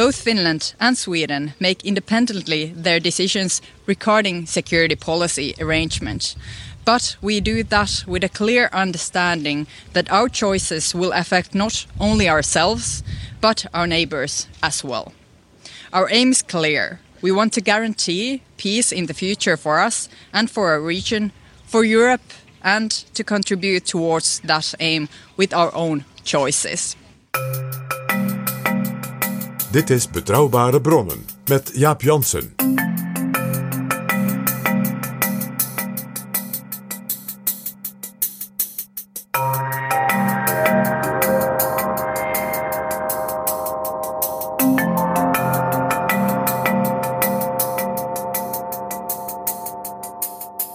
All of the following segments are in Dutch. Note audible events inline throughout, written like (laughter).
Both Finland and Sweden make independently their decisions regarding security policy arrangements. But we do that with a clear understanding that our choices will affect not only ourselves, but our neighbors as well. Our aim is clear. We want to guarantee peace in the future for us and for our region, for Europe, and to contribute towards that aim with our own choices. Dit is Betrouwbare Bronnen met Jaap Jansen.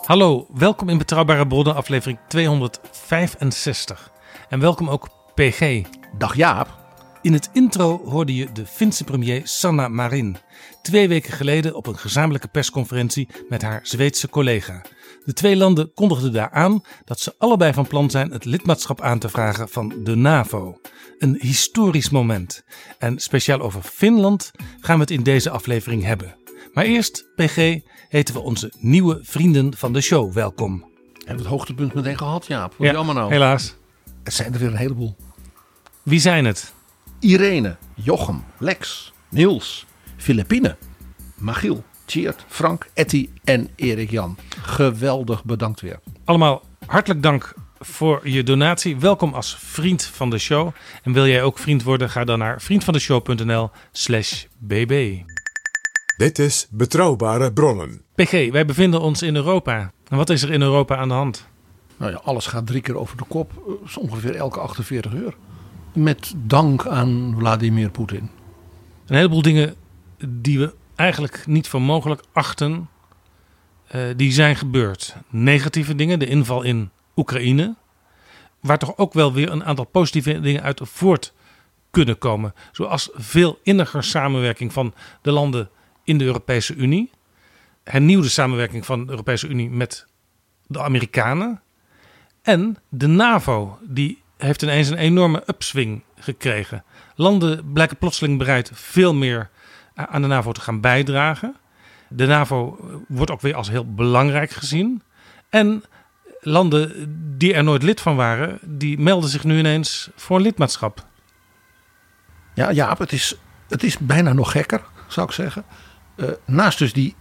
Hallo, welkom in Betrouwbare Bronnen, aflevering 265. En welkom ook PG. Dag Jaap. In het intro hoorde je de Finse premier Sanna Marin. Twee weken geleden op een gezamenlijke persconferentie met haar Zweedse collega. De twee landen kondigden daar aan dat ze allebei van plan zijn het lidmaatschap aan te vragen van de NAVO. Een historisch moment. En speciaal over Finland gaan we het in deze aflevering hebben. Maar eerst, PG, heten we onze nieuwe vrienden van de show welkom. Hebben we het hoogtepunt meteen gehad, Jaap? Wat jammer nou. helaas. Het zijn er weer een heleboel. Wie zijn het? Irene, Jochem, Lex, Niels, Filipine, Magiel, Tjeerd, Frank, Etty en Erik Jan. Geweldig bedankt weer. Allemaal hartelijk dank voor je donatie. Welkom als vriend van de show. En wil jij ook vriend worden? Ga dan naar vriendvandeshow.nl slash bb. Dit is Betrouwbare Bronnen. PG, wij bevinden ons in Europa. En wat is er in Europa aan de hand? Nou ja, alles gaat drie keer over de kop. Is ongeveer elke 48 uur. Met dank aan Vladimir Poetin. Een heleboel dingen die we eigenlijk niet voor mogelijk achten, uh, die zijn gebeurd. Negatieve dingen, de inval in Oekraïne, waar toch ook wel weer een aantal positieve dingen uit voort kunnen komen. Zoals veel inniger samenwerking van de landen in de Europese Unie. Hernieuwde samenwerking van de Europese Unie met de Amerikanen. En de NAVO, die heeft ineens een enorme upswing gekregen. Landen blijken plotseling bereid veel meer aan de NAVO te gaan bijdragen. De NAVO wordt ook weer als heel belangrijk gezien. En landen die er nooit lid van waren, die melden zich nu ineens voor een lidmaatschap. Ja, Jaap, het is, het is bijna nog gekker, zou ik zeggen. Uh, naast dus die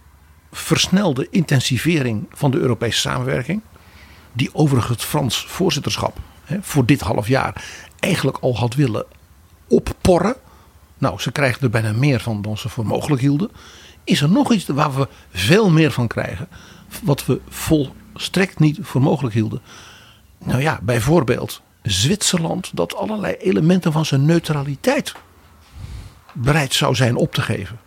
versnelde intensivering van de Europese samenwerking, die overigens het Frans voorzitterschap voor dit half jaar eigenlijk al had willen opporren. Nou, ze krijgen er bijna meer van dan ze voor mogelijk hielden. Is er nog iets waar we veel meer van krijgen, wat we volstrekt niet voor mogelijk hielden? Nou ja, bijvoorbeeld Zwitserland dat allerlei elementen van zijn neutraliteit bereid zou zijn op te geven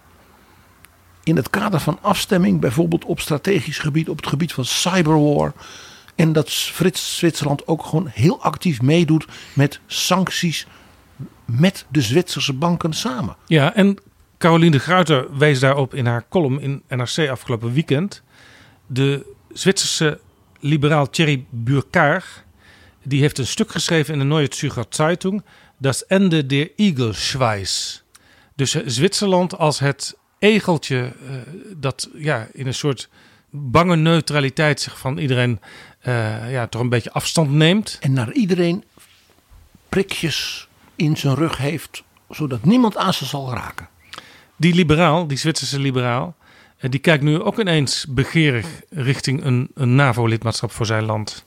in het kader van afstemming, bijvoorbeeld op strategisch gebied, op het gebied van cyberwar. En dat Frits Zwitserland ook gewoon heel actief meedoet met sancties met de Zwitserse banken samen. Ja, en Caroline de Gruyter wees daarop in haar column in NRC afgelopen weekend. De Zwitserse liberaal Thierry Burkhardt, die heeft een stuk geschreven in de Neue Zürcher Zeitung, Das Ende der Igelschweiß. Dus Zwitserland als het egeltje uh, dat ja, in een soort bange neutraliteit zich van iedereen uh, ja, toch een beetje afstand neemt. En naar iedereen prikjes in zijn rug heeft, zodat niemand aan ze zal raken. Die liberaal, die Zwitserse liberaal, uh, die kijkt nu ook ineens begeerig richting een, een NAVO-lidmaatschap voor zijn land.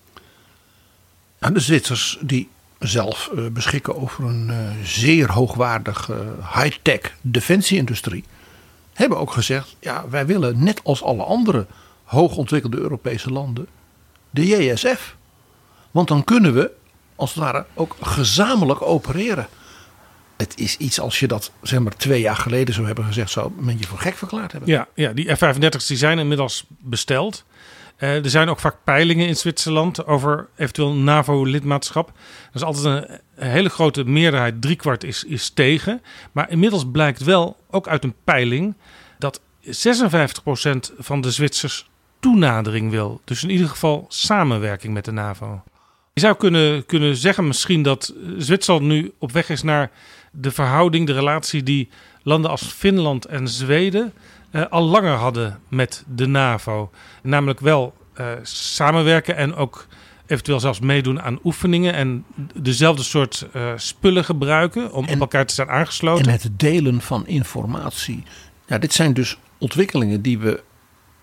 Nou, de Zwitsers die zelf uh, beschikken over een zeer hoogwaardige high-tech defensieindustrie hebben ook gezegd: ja, wij willen net als alle andere hoogontwikkelde Europese landen de JSF. Want dan kunnen we als het ware ook gezamenlijk opereren. Het is iets als je dat zeg maar twee jaar geleden zou hebben gezegd, zou men je voor gek verklaard hebben. Ja, ja die F-35's die zijn inmiddels besteld. Eh, er zijn ook vaak peilingen in Zwitserland over eventueel NAVO-lidmaatschap. Er is altijd een, een hele grote meerderheid, driekwart is, is tegen. Maar inmiddels blijkt wel, ook uit een peiling, dat 56% van de Zwitsers toenadering wil. Dus in ieder geval samenwerking met de NAVO. Je zou kunnen, kunnen zeggen misschien dat Zwitserland nu op weg is naar de verhouding, de relatie die landen als Finland en Zweden eh, al langer hadden met de NAVO. Namelijk wel eh, samenwerken en ook eventueel zelfs meedoen aan oefeningen en dezelfde soort eh, spullen gebruiken om En- op elkaar te zijn aangesloten. En het delen van informatie. Ja, dit zijn dus ontwikkelingen die we,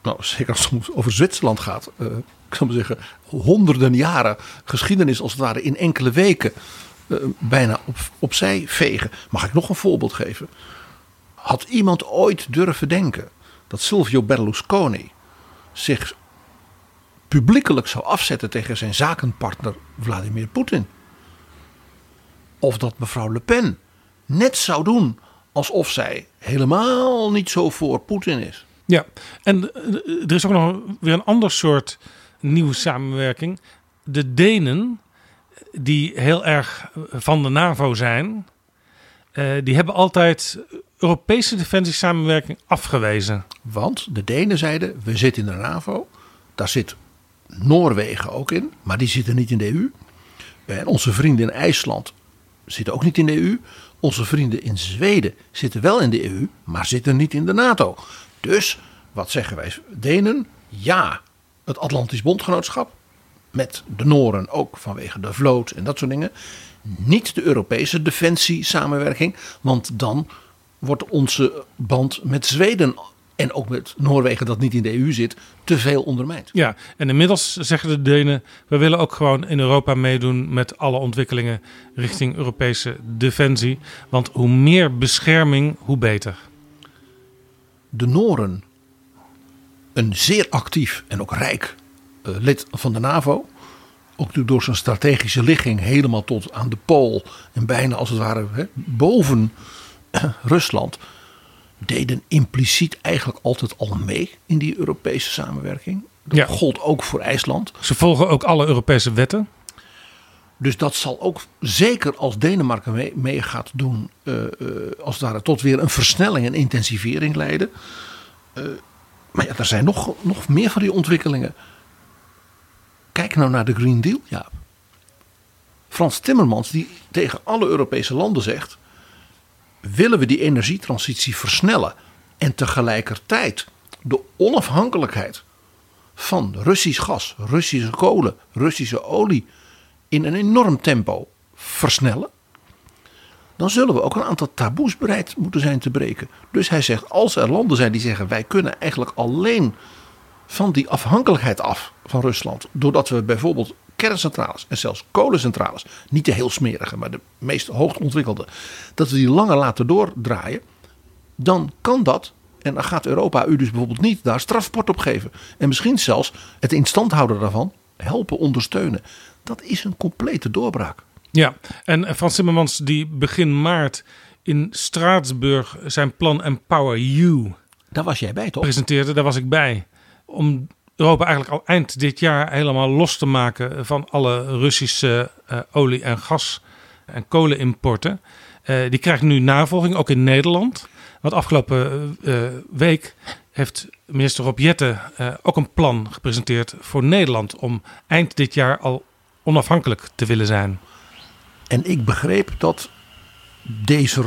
nou, zeker als het over Zwitserland gaat, eh, ik zou zeggen, honderden jaren geschiedenis als het ware in enkele weken eh, bijna op, opzij vegen. Mag ik nog een voorbeeld geven? Had iemand ooit durven denken dat Silvio Berlusconi zich publiekelijk zou afzetten tegen zijn zakenpartner Vladimir Poetin? Of dat mevrouw Le Pen net zou doen alsof zij helemaal niet zo voor Poetin is. Ja, en eh, er is ook nog weer een ander soort nieuwe samenwerking. De Denen, die heel erg van de NAVO zijn, eh, die hebben altijd Europese defensiesamenwerking afgewezen. Want de Denen zeiden, we zitten in de NAVO. Daar zit Noorwegen ook in, maar die zitten niet in de EU. En onze vrienden in IJsland zitten ook niet in de EU. Onze vrienden in Zweden zitten wel in de EU, maar zitten niet in de NATO. Dus, wat zeggen wij Denen? Ja, het Atlantisch Bondgenootschap. Met de Noren ook vanwege de vloot en dat soort dingen. Niet de Europese defensiesamenwerking, want dan wordt onze band met Zweden en ook met Noorwegen dat niet in de EU zit, te veel ondermijnd. Ja, en inmiddels zeggen de Denen, we willen ook gewoon in Europa meedoen met alle ontwikkelingen richting Europese defensie. Want hoe meer bescherming, hoe beter. De Noren, een zeer actief en ook rijk eh, lid van de NAVO, ook door zijn strategische ligging helemaal tot aan de Pool en bijna als het ware hè, boven eh, Rusland, deden impliciet eigenlijk altijd al mee in die Europese samenwerking. Dat Ja. gold ook voor IJsland. Ze volgen ook alle Europese wetten. Dus dat zal ook zeker als Denemarken mee, gaat doen, eh, eh, als het ware tot weer een versnelling en intensivering leiden. Eh, maar ja, er zijn nog, nog meer van die ontwikkelingen. Kijk nou naar de Green Deal, Jaap. Frans Timmermans die tegen alle Europese landen zegt: willen we die energietransitie versnellen en tegelijkertijd de onafhankelijkheid van Russisch gas, Russische kolen, Russische olie in een enorm tempo versnellen, dan zullen we ook een aantal taboes bereid moeten zijn te breken. Dus hij zegt, als er landen zijn die zeggen wij kunnen eigenlijk alleen van die afhankelijkheid af van Rusland, doordat we bijvoorbeeld kerncentrales en zelfs kolencentrales, niet de heel smerige, maar de meest hoogontwikkelde, dat we die langer laten doordraaien, dan kan dat. En dan gaat Europa u dus bijvoorbeeld niet daar strafport op geven. En misschien zelfs het instand houden daarvan helpen ondersteunen. Dat is een complete doorbraak. Ja, en Frans Timmermans die begin maart in Straatsburg zijn plan Empower You Daar was jij bij toch? presenteerde, daar was ik bij. Om Europa eigenlijk al eind dit jaar helemaal los te maken van alle Russische eh, olie- en gas- en kolenimporten. Eh, die krijgt nu navolging, ook in Nederland. Want afgelopen eh, week heeft minister Rob Jetten eh, ook een plan gepresenteerd voor Nederland om eind dit jaar al onafhankelijk te willen zijn. En ik begreep dat deze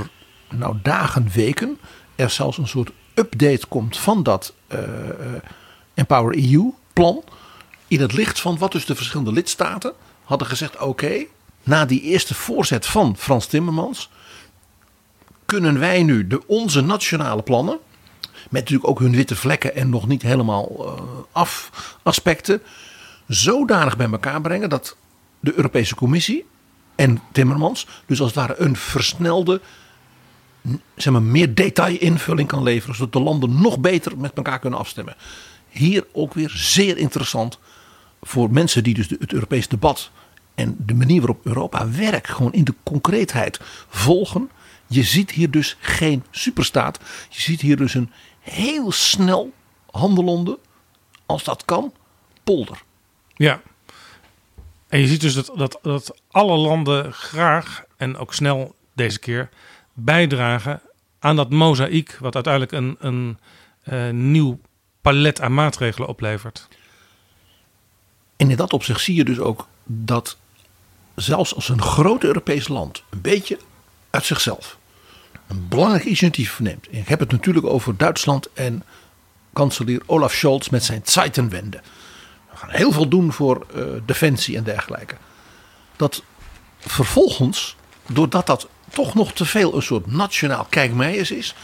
nou, dagen, weken er zelfs een soort update komt van dat eh, eh, Empower EU plan. In het licht van wat dus de verschillende lidstaten hadden gezegd: oké, na die eerste voorzet van Frans Timmermans kunnen wij nu de, onze nationale plannen, met natuurlijk ook hun witte vlekken en nog niet helemaal eh, af aspecten, zodanig bij elkaar brengen dat de Europese Commissie en Timmermans dus als het ware een versnelde, zeg maar, meer detailinvulling kan leveren, zodat de landen nog beter met elkaar kunnen afstemmen. hier ook weer zeer interessant voor mensen die dus het Europees debat en de manier waarop Europa werkt, gewoon in de concreetheid volgen. Je ziet hier dus geen superstaat. Je ziet hier dus een heel snel handelende, als dat kan, polder. Ja. En je ziet dus dat, dat, dat alle landen graag en ook snel deze keer bijdragen aan dat mozaïek, wat uiteindelijk een, een eh, nieuw palet aan maatregelen oplevert. En in dat opzicht zie je dus ook dat zelfs als een groot Europees land een beetje uit zichzelf een belangrijk initiatief neemt. Ik heb het natuurlijk over Duitsland en kanselier Olaf Scholz met zijn Zeitenwende. Heel veel doen voor eh, defensie en dergelijke. Dat vervolgens, doordat dat toch nog te veel een soort nationaal kijkmeijers is,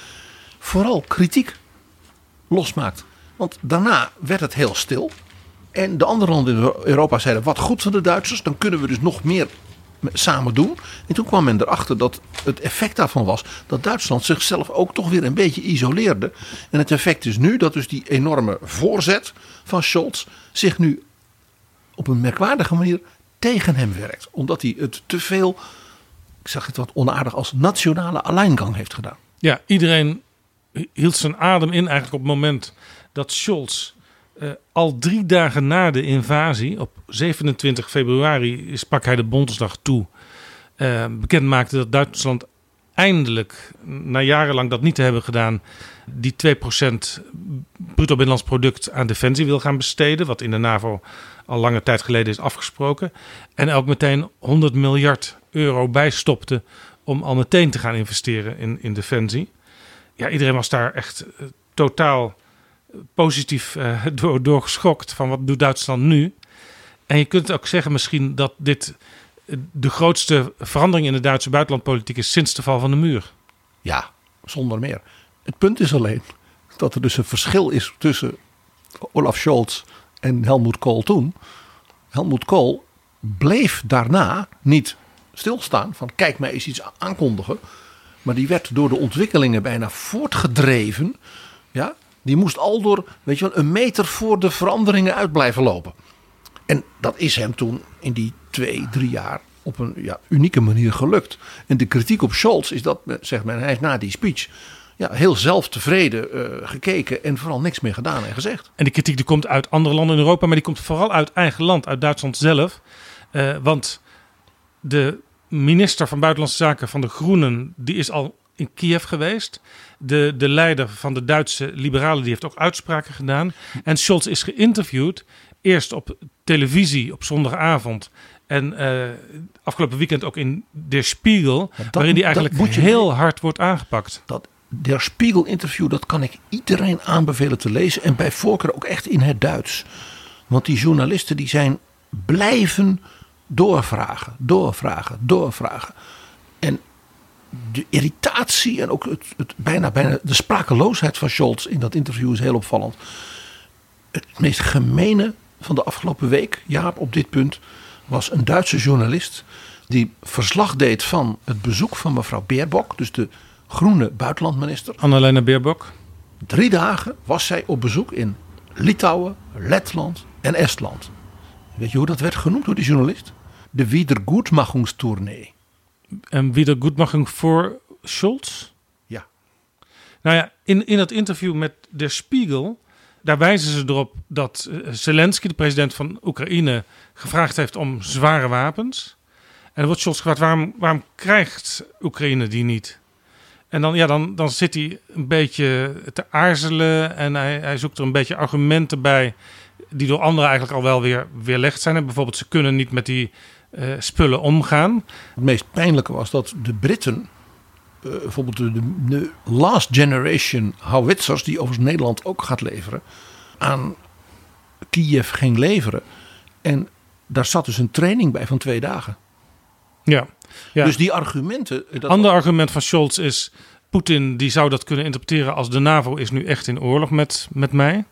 vooral kritiek losmaakt. Want daarna werd het heel stil. En de andere landen in Europa zeiden: wat goed van de Duitsers, dan kunnen we dus nog meer samen doen. En toen kwam men erachter dat het effect daarvan was dat Duitsland zichzelf ook toch weer een beetje isoleerde. En het effect is nu dat dus die enorme voorzet van Scholz zich nu op een merkwaardige manier tegen hem werkt. Omdat hij het te veel, ik zeg het wat onaardig, als nationale alleingang heeft gedaan. Ja, iedereen hield zijn adem in eigenlijk op het moment dat Scholz eh, al drie dagen na de invasie, op 27 februari sprak hij de Bondsdag toe, eh, bekend maakte dat Duitsland eindelijk, na jarenlang dat niet te hebben gedaan, die 2% bruto binnenlands product aan defensie wil gaan besteden, wat in de NAVO al lange tijd geleden is afgesproken. En ook meteen 100 miljard euro bijstopte om al meteen te gaan investeren in, in defensie. Ja, iedereen was daar echt eh, totaal positief eh, (laughs) door, door geschokt van wat doet Duitsland nu. En je kunt ook zeggen misschien dat dit eh, de grootste verandering in de Duitse buitenlandpolitiek is sinds de val van de muur. Ja, zonder meer. Het punt is alleen dat er dus een verschil is tussen Olaf Scholz en Helmut Kohl toen. Helmut Kohl bleef daarna niet stilstaan van kijk mij eens iets aankondigen. Maar die werd door de ontwikkelingen bijna voortgedreven. Ja, die moest al door weet je wel, een meter voor de veranderingen uit blijven lopen. En dat is hem toen in die twee, drie jaar op een ja, unieke manier gelukt. En de kritiek op Scholz is dat, zegt men, hij heeft na die speech ja, heel zelftevreden uh, gekeken en vooral niks meer gedaan en gezegd. En die kritiek die komt uit andere landen in Europa, maar die komt vooral uit eigen land, uit Duitsland zelf. Uh, want de minister van Buitenlandse Zaken van de Groenen, die is al in Kiev geweest. De, de leider van de Duitse liberalen die heeft ook uitspraken gedaan. En Scholz is geïnterviewd, eerst op televisie op zondagavond. En uh, afgelopen weekend ook in Der Spiegel, dat, waarin hij eigenlijk heel hard wordt aangepakt. Dat Der Spiegel interview, dat kan ik iedereen aanbevelen te lezen. En bij voorkeur ook echt in het Duits. Want die journalisten die zijn blijven doorvragen, doorvragen, doorvragen. En de irritatie en ook het, het, bijna, bijna de sprakeloosheid van Scholz in dat interview is heel opvallend. Het meest gemene van de afgelopen week, Jaap, op dit punt, was een Duitse journalist die verslag deed van het bezoek van mevrouw Beerbok, dus de groene buitenlandminister. Annalena Beerbok. Drie dagen was zij op bezoek in Litouwen, Letland en Estland. Weet je hoe dat werd genoemd door die journalist? De Wiedergutmachungstournee. En Wiedergutmachung voor Scholz? Ja. Nou ja, in, in dat interview met Der Spiegel, daar wijzen ze erop dat Zelensky, de president van Oekraïne, gevraagd heeft om zware wapens. En dan wordt Scholz gevraagd, waarom, waarom krijgt Oekraïne die niet? En dan, ja, dan, dan zit hij een beetje te aarzelen en hij, hij zoekt er een beetje argumenten bij die door anderen eigenlijk al wel weer weerlegd zijn. En bijvoorbeeld, ze kunnen niet met die uh, spullen omgaan. Het meest pijnlijke was dat de Britten, uh, bijvoorbeeld de, de, last generation howitzers, die overigens Nederland ook gaat leveren, aan Kiev ging leveren. En daar zat dus een training bij van twee dagen. Ja. ja. Dus die argumenten. Dat Ander argument van Scholz is. Poetin die zou dat kunnen interpreteren als de NAVO is nu echt in oorlog met, met mij.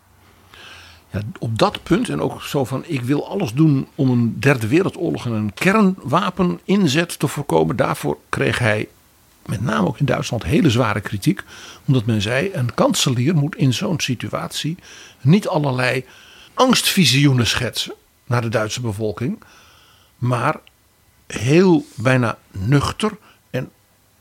Op dat punt en ook zo van ik wil alles doen om een derde wereldoorlog en een kernwapen inzet te voorkomen. Daarvoor kreeg hij met name ook in Duitsland hele zware kritiek. Omdat men zei, een kanselier moet in zo'n situatie niet allerlei angstvisioenen schetsen naar de Duitse bevolking. Maar heel bijna nuchter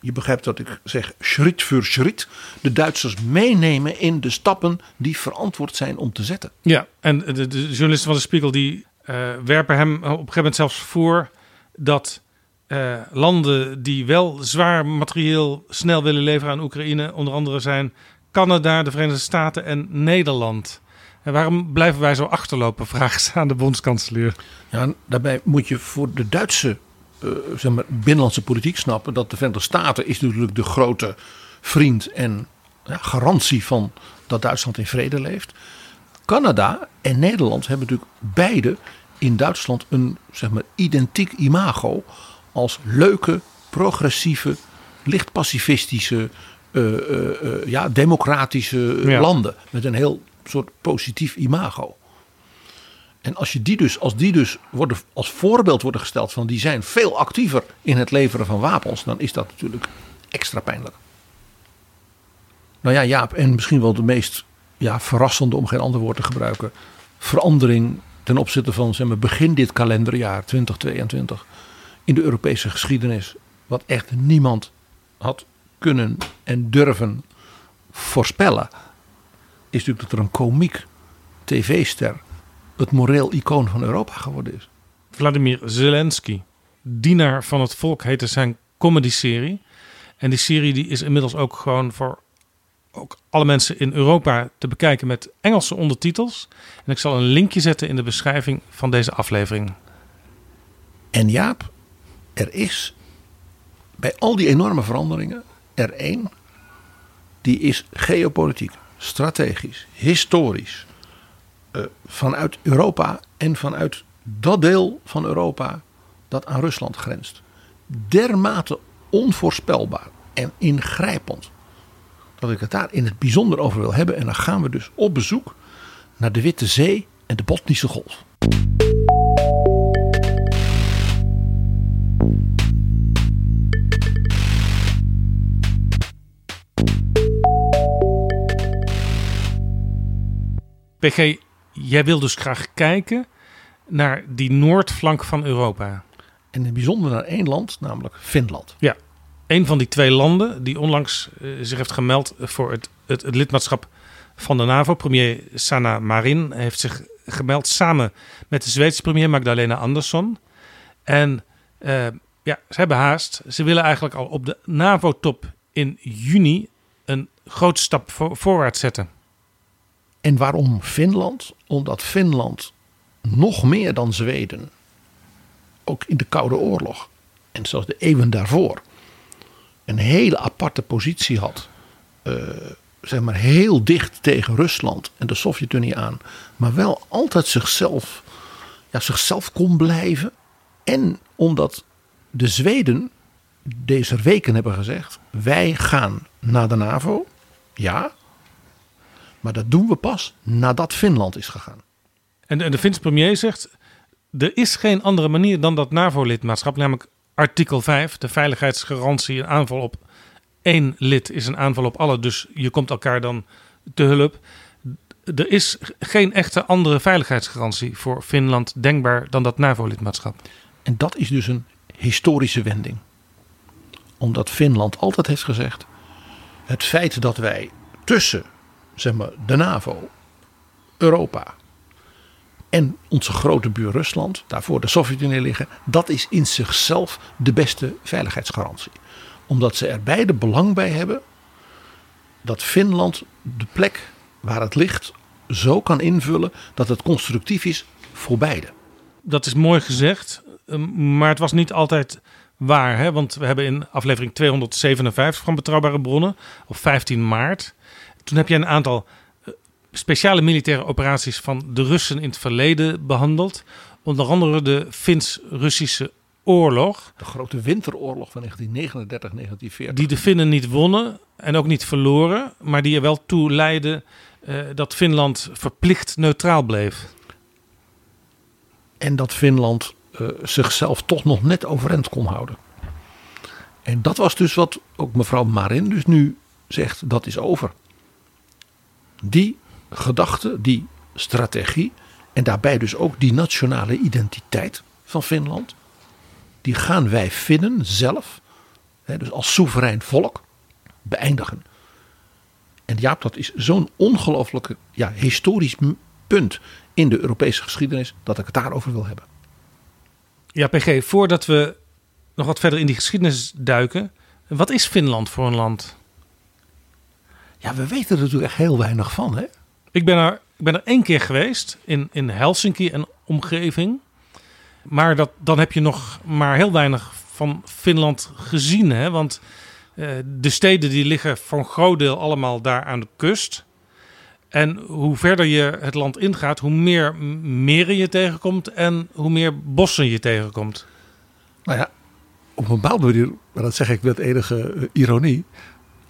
je begrijpt dat ik zeg schritt voor schritt de Duitsers meenemen in de stappen die verantwoord zijn om te zetten. Ja, en de, de journalisten van de Spiegel die eh, werpen hem op een gegeven moment zelfs voor dat eh, landen die wel zwaar materieel snel willen leveren aan Oekraïne, onder andere zijn Canada, de Verenigde Staten en Nederland. En waarom blijven wij zo achterlopen? (laughs) Ze aan de bondskanselier. Ja, daarbij moet je voor de Duitse uh, zeg maar, binnenlandse politiek snappen dat de Verenigde Staten is natuurlijk de grote vriend en ja, garantie van dat Duitsland in vrede leeft. Canada en Nederland hebben natuurlijk beide in Duitsland een zeg maar, identiek imago als leuke, progressieve, licht pacifistische, uh, uh, ja, democratische ja. landen met een heel soort positief imago. En als, je die dus, als die dus worden, als voorbeeld worden gesteld van die zijn veel actiever in het leveren van wapens, dan is dat natuurlijk extra pijnlijk. Nou ja, Jaap, en misschien wel de meest ja, verrassende, om geen ander woord te gebruiken, verandering ten opzichte van zeg maar, begin dit kalenderjaar 2022 in de Europese geschiedenis. Wat echt niemand had kunnen en durven voorspellen. Is natuurlijk dat er een komiek tv-ster het moreel icoon van Europa geworden is. Vladimir Zelensky, dienaar van het volk, heette zijn comedy-serie. En die serie die is inmiddels ook gewoon voor ook alle mensen in Europa te bekijken met Engelse ondertitels. En ik zal een linkje zetten in de beschrijving van deze aflevering. En Jaap, er is bij al die enorme veranderingen er één die is geopolitiek, strategisch, historisch, vanuit Europa en vanuit dat deel van Europa dat aan Rusland grenst. Dermate onvoorspelbaar en ingrijpend dat ik het daar in het bijzonder over wil hebben. En dan gaan we dus op bezoek naar de Witte Zee en de Botnische Golf. PG, jij wil dus graag kijken naar die noordflank van Europa. En in het bijzonder naar één land, namelijk Finland. Ja, een van die twee landen die onlangs uh, zich heeft gemeld voor het, het, het, lidmaatschap van de NAVO. Premier Sanna Marin heeft zich gemeld samen met de Zweedse premier Magdalena Andersson. En uh, ja, ze hebben haast. Ze willen eigenlijk al op de NAVO-top in juni een grote stap voor, voorwaarts zetten. En waarom Finland? Omdat Finland nog meer dan Zweden, ook in de Koude Oorlog en zoals de eeuwen daarvoor, een hele aparte positie had. Uh, zeg maar heel dicht tegen Rusland en de Sovjet-Unie aan. Maar wel altijd zichzelf, ja, zichzelf kon blijven. En omdat de Zweden deze weken hebben gezegd: wij gaan naar de NAVO. Ja. Maar dat doen we pas nadat Finland is gegaan. En, de Finse premier zegt: er is geen andere manier dan dat NAVO-lidmaatschap, namelijk artikel 5, de veiligheidsgarantie, een aanval op één lid is een aanval op alle, dus je komt elkaar dan te hulp. Er is geen echte andere veiligheidsgarantie voor Finland denkbaar dan dat NAVO-lidmaatschap. En dat is dus een historische wending. Omdat Finland altijd heeft gezegd: het feit dat wij tussen zeg maar, de NAVO, Europa en onze grote buur Rusland, daarvoor de Sovjet-Unie liggen, dat is in zichzelf de beste veiligheidsgarantie. Omdat ze er beide belang bij hebben dat Finland de plek waar het ligt zo kan invullen dat het constructief is voor beide. Dat is mooi gezegd, ehm, maar het was niet altijd waar. Hè? Want we hebben in aflevering 257 van Betrouwbare Bronnen op 15 maart. Toen heb je een aantal speciale militaire operaties van de Russen in het verleden behandeld. Onder andere de Fins-Russische oorlog. De grote winteroorlog van 1939-1940. Die de Finnen niet wonnen en ook niet verloren, maar die er wel toe leidde uh, dat Finland verplicht neutraal bleef. En dat Finland uh, zichzelf toch nog net overeind kon houden. En dat was dus wat ook mevrouw Marin dus nu zegt, dat is over. Die gedachte, die strategie en daarbij dus ook die nationale identiteit van Finland, die gaan wij Finnen zelf, dus als soeverein volk, beëindigen. En Jaap, dat is zo'n ongelooflijke ja, historisch punt in de Europese geschiedenis dat ik het daarover wil hebben. Ja, PG, voordat we nog wat verder in die geschiedenis duiken. Wat is Finland voor een land? Ja, we weten er natuurlijk echt heel weinig van, hè? Ik ben er, ik ben er één keer geweest in, in Helsinki en omgeving. Maar dat, dan heb je nog maar heel weinig van Finland gezien. Hè? Want eh, de steden die liggen voor een groot deel allemaal daar aan de kust. En hoe verder je het land ingaat, hoe meer meren je tegenkomt en hoe meer bossen je tegenkomt. Nou ja, op een bepaalde manier, maar dat zeg ik met enige eh, ironie.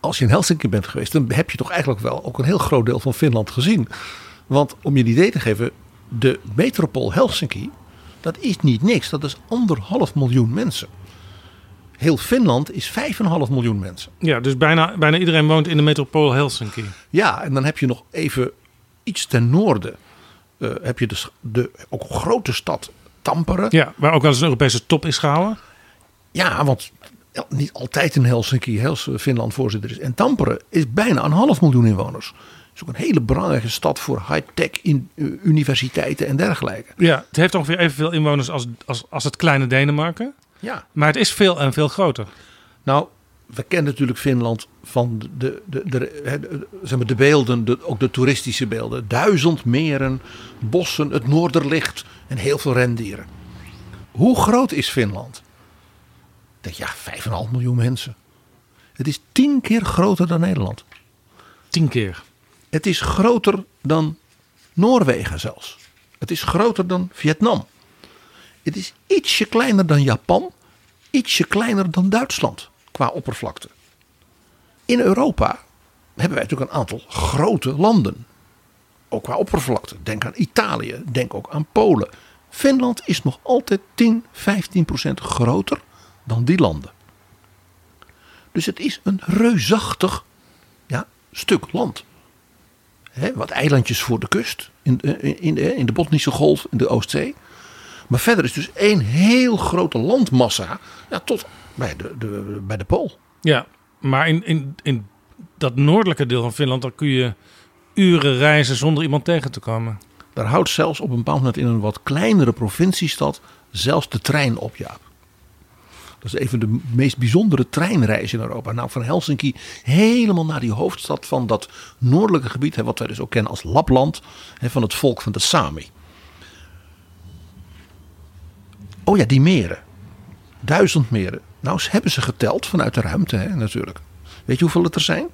Als je in Helsinki bent geweest, dan heb je toch eigenlijk wel ook een heel groot deel van Finland gezien. Want om je een idee te geven, de metropool Helsinki, dat is niet niks. Dat is anderhalf miljoen mensen. Heel Finland is 5,5 miljoen mensen. Ja, dus bijna, bijna iedereen woont in de metropool Helsinki. Ja, en dan heb je nog even iets ten noorden. eh, heb je dus de ook grote stad Tampere. Ja, waar ook wel eens een Europese top is gehouden. Ja, want niet altijd in Helsinki, Hels, Finland voorzitter is. En Tampere is bijna een half miljoen inwoners. Het is ook een hele belangrijke stad voor high-tech eh, universiteiten en dergelijke. Ja, het heeft ongeveer evenveel inwoners als, als, als het kleine Denemarken. Ja. Maar het is veel en veel groter. Nou, we kennen natuurlijk Finland van de, de, de, de, hè, de- zeg maar de beelden, de, ook de toeristische beelden. Duizend meren, bossen, het noorderlicht en heel veel rendieren. Hoe groot is Finland? Denk, ja, 5,5 miljoen mensen. Het is tien keer groter dan Nederland. Tien keer. Het is groter dan Noorwegen zelfs. Het is groter dan Vietnam. Het is ietsje kleiner dan Japan. Ietsje kleiner dan Duitsland qua oppervlakte. In Europa hebben wij natuurlijk een aantal grote landen. Ook qua oppervlakte. Denk aan Italië. Denk ook aan Polen. Finland is nog altijd 10, 15 procent groter dan die landen. Dus het is een reusachtig ja, stuk land. Wat eilandjes voor de kust, in, in, in, de- in de Botnische Golf, in de Oostzee. Maar verder is dus één heel grote landmassa ja, tot bij de, de, bij de Pool. Ja, maar in, in, in dat noordelijke deel van Finland... dan kun je uren reizen zonder iemand tegen te komen. Daar houdt zelfs op een bepaald moment in een wat kleinere provinciestad zelfs de trein op, Jaap. Dat is even de meest bijzondere treinreis in Europa. Nou, van Helsinki helemaal naar die hoofdstad van dat noordelijke gebied, wat wij dus ook kennen als Lapland, van het volk van de Sami. Oh ja, die meren. Duizend meren. Nou, ze hebben ze geteld vanuit de ruimte, hè, natuurlijk. Weet je hoeveel het er zijn?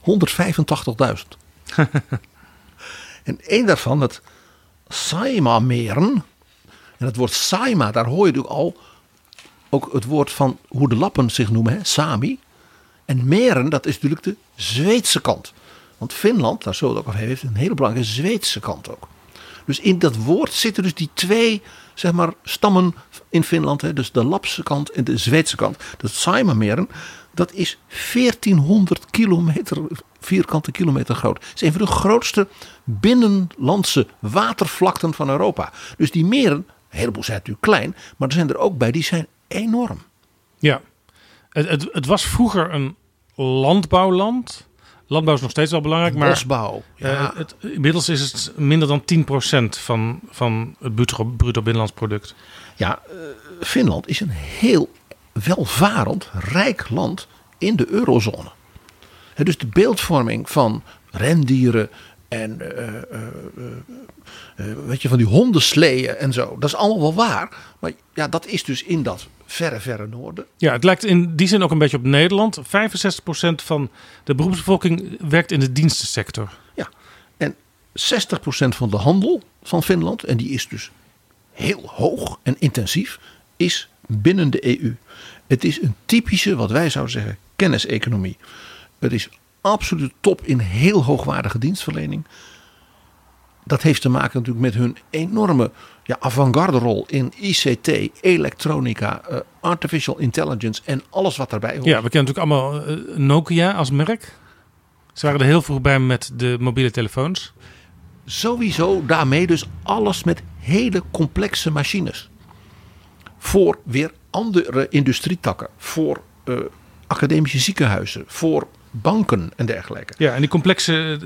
185.000. (laughs) en één daarvan, het Saima-meren. En het woord Saima, daar hoor je natuurlijk al ook het woord van hoe de Lappen zich noemen, hè, Sami. En meren, dat is natuurlijk de Zweedse kant. Want Finland, daar zo het ook heeft, een hele belangrijke Zweedse kant ook. Dus in dat woord zitten dus die twee zeg maar, stammen in Finland. Hè, dus de Lapse kant en de Zweedse kant. Dat Saimameeren, dat is 1400 kilometer, vierkante kilometer groot. Het is een van de grootste binnenlandse watervlakten van Europa. Dus die meren, een heleboel zijn natuurlijk klein, maar er zijn er ook bij die zijn enorm. Ja, het, het, het was vroeger een landbouwland. Landbouw is nog steeds wel belangrijk, maar Bosbouw. Ja. eh, het, inmiddels is het minder dan 10% van, van het bruto, bruto binnenlands product. Ja, eh, Finland is een heel welvarend, rijk land in de eurozone. Hè, dus de beeldvorming van rendieren en eh, weet je, van die hondensleeën en zo, dat is allemaal wel waar. Maar ja, dat is dus in dat verre, verre noorden. Ja, het lijkt in die zin ook een beetje op Nederland. 65% van de beroepsbevolking werkt in de dienstensector. Ja, en 60% van de handel van Finland, en die is dus heel hoog en intensief, is binnen de EU. Het is een typische, wat wij zouden zeggen, kenniseconomie. Het is absoluut top in heel hoogwaardige dienstverlening. Dat heeft te maken natuurlijk met hun enorme ja, avant-garde rol in ICT, elektronica, eh, artificial intelligence en alles wat daarbij hoort. Ja, we kennen natuurlijk allemaal eh, Nokia als merk. Ze waren er heel vroeg bij met de mobiele telefoons. Sowieso daarmee dus alles met hele complexe machines. Voor weer andere industrietakken, voor eh, academische ziekenhuizen, voor banken en dergelijke. Ja, en die complexe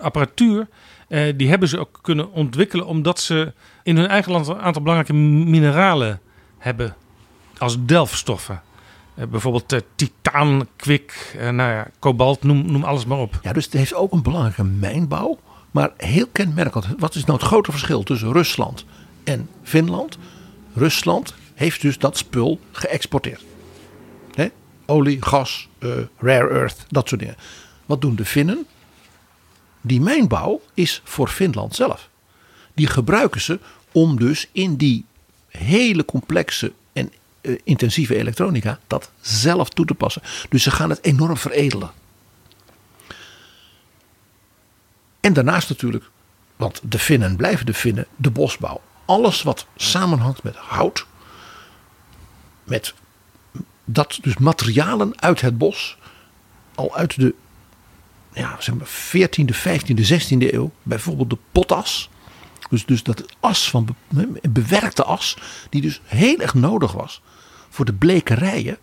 apparatuur, eh, die hebben ze ook kunnen ontwikkelen omdat ze in hun eigen land een aantal belangrijke mineralen hebben als delfstoffen. Eh, bijvoorbeeld eh, titaan, kwik, nou ja, kobalt, noem, noem alles maar op. Ja, dus het heeft ook een belangrijke mijnbouw. Maar heel kenmerkend, wat is nou het grote verschil tussen Rusland en Finland? Rusland heeft dus dat spul geëxporteerd. Olie, gas, rare earth, dat soort dingen. Wat doen de Finnen? Die mijnbouw is voor Finland zelf. Die gebruiken ze om dus in die hele complexe en eh, intensieve elektronica dat zelf toe te passen. Dus ze gaan het enorm veredelen. En daarnaast natuurlijk, want de Finnen blijven de Finnen, de bosbouw. Alles wat samenhangt met hout, met dat dus materialen uit het bos, al uit de ja, zeg maar 14e, 15e, 16e eeuw, bijvoorbeeld de potas. Dus, dus dat as van be- bewerkte as, die dus heel erg nodig was voor de blekerijen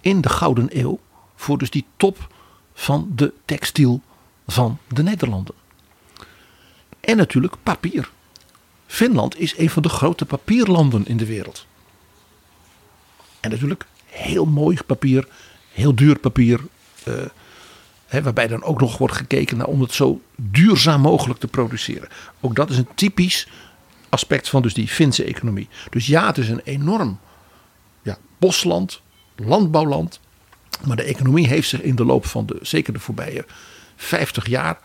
in de Gouden Eeuw. Voor dus die top van de textiel van de Nederlanden. En natuurlijk papier. Finland is een van de grote papierlanden in de wereld. En natuurlijk heel mooi papier, heel duur papier. eh, hè, waarbij dan ook nog wordt gekeken naar om het zo duurzaam mogelijk te produceren. Ook dat is een typisch aspect van dus die Finse economie. Dus ja, het is een enorm ja, bosland, landbouwland. Maar de economie heeft zich in de loop van de, zeker de voorbije 50 jaar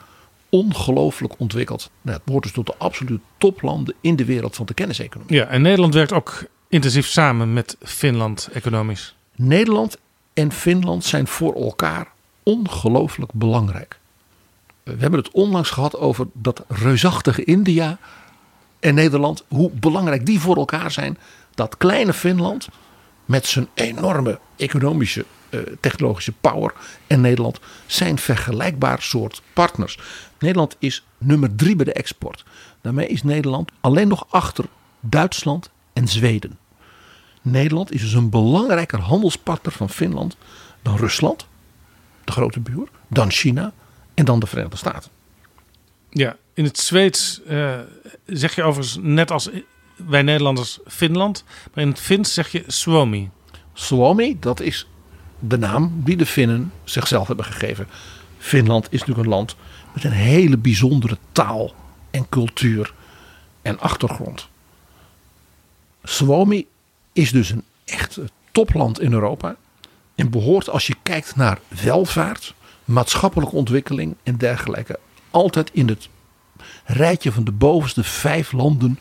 ongelooflijk ontwikkeld. Nou, het behoort dus tot de absolute toplanden in de wereld van de kenniseconomie. Ja, en Nederland werkt ook intensief samen met Finland economisch. Nederland en Finland zijn voor elkaar ongelooflijk belangrijk. We hebben het onlangs gehad over dat reusachtige India en Nederland. Hoe belangrijk die voor elkaar zijn. Dat kleine Finland met zijn enorme economische, eh, technologische power en Nederland zijn vergelijkbaar soort partners. Nederland is nummer drie bij de export. Daarmee is Nederland alleen nog achter Duitsland en Zweden. Nederland is dus een belangrijker handelspartner van Finland dan Rusland, de grote buur, dan China en dan de Verenigde Staten. Ja, in het Zweeds eh, zeg je overigens net als wij Nederlanders Finland, maar in het Fins zeg je Suomi. Suomi, dat is de naam die de Finnen zichzelf hebben gegeven. Finland is natuurlijk een land met een hele bijzondere taal en cultuur en achtergrond. Suomi is dus een echt topland in Europa. En behoort als je kijkt naar welvaart, maatschappelijke ontwikkeling en dergelijke. Altijd in het rijtje van de bovenste vijf landen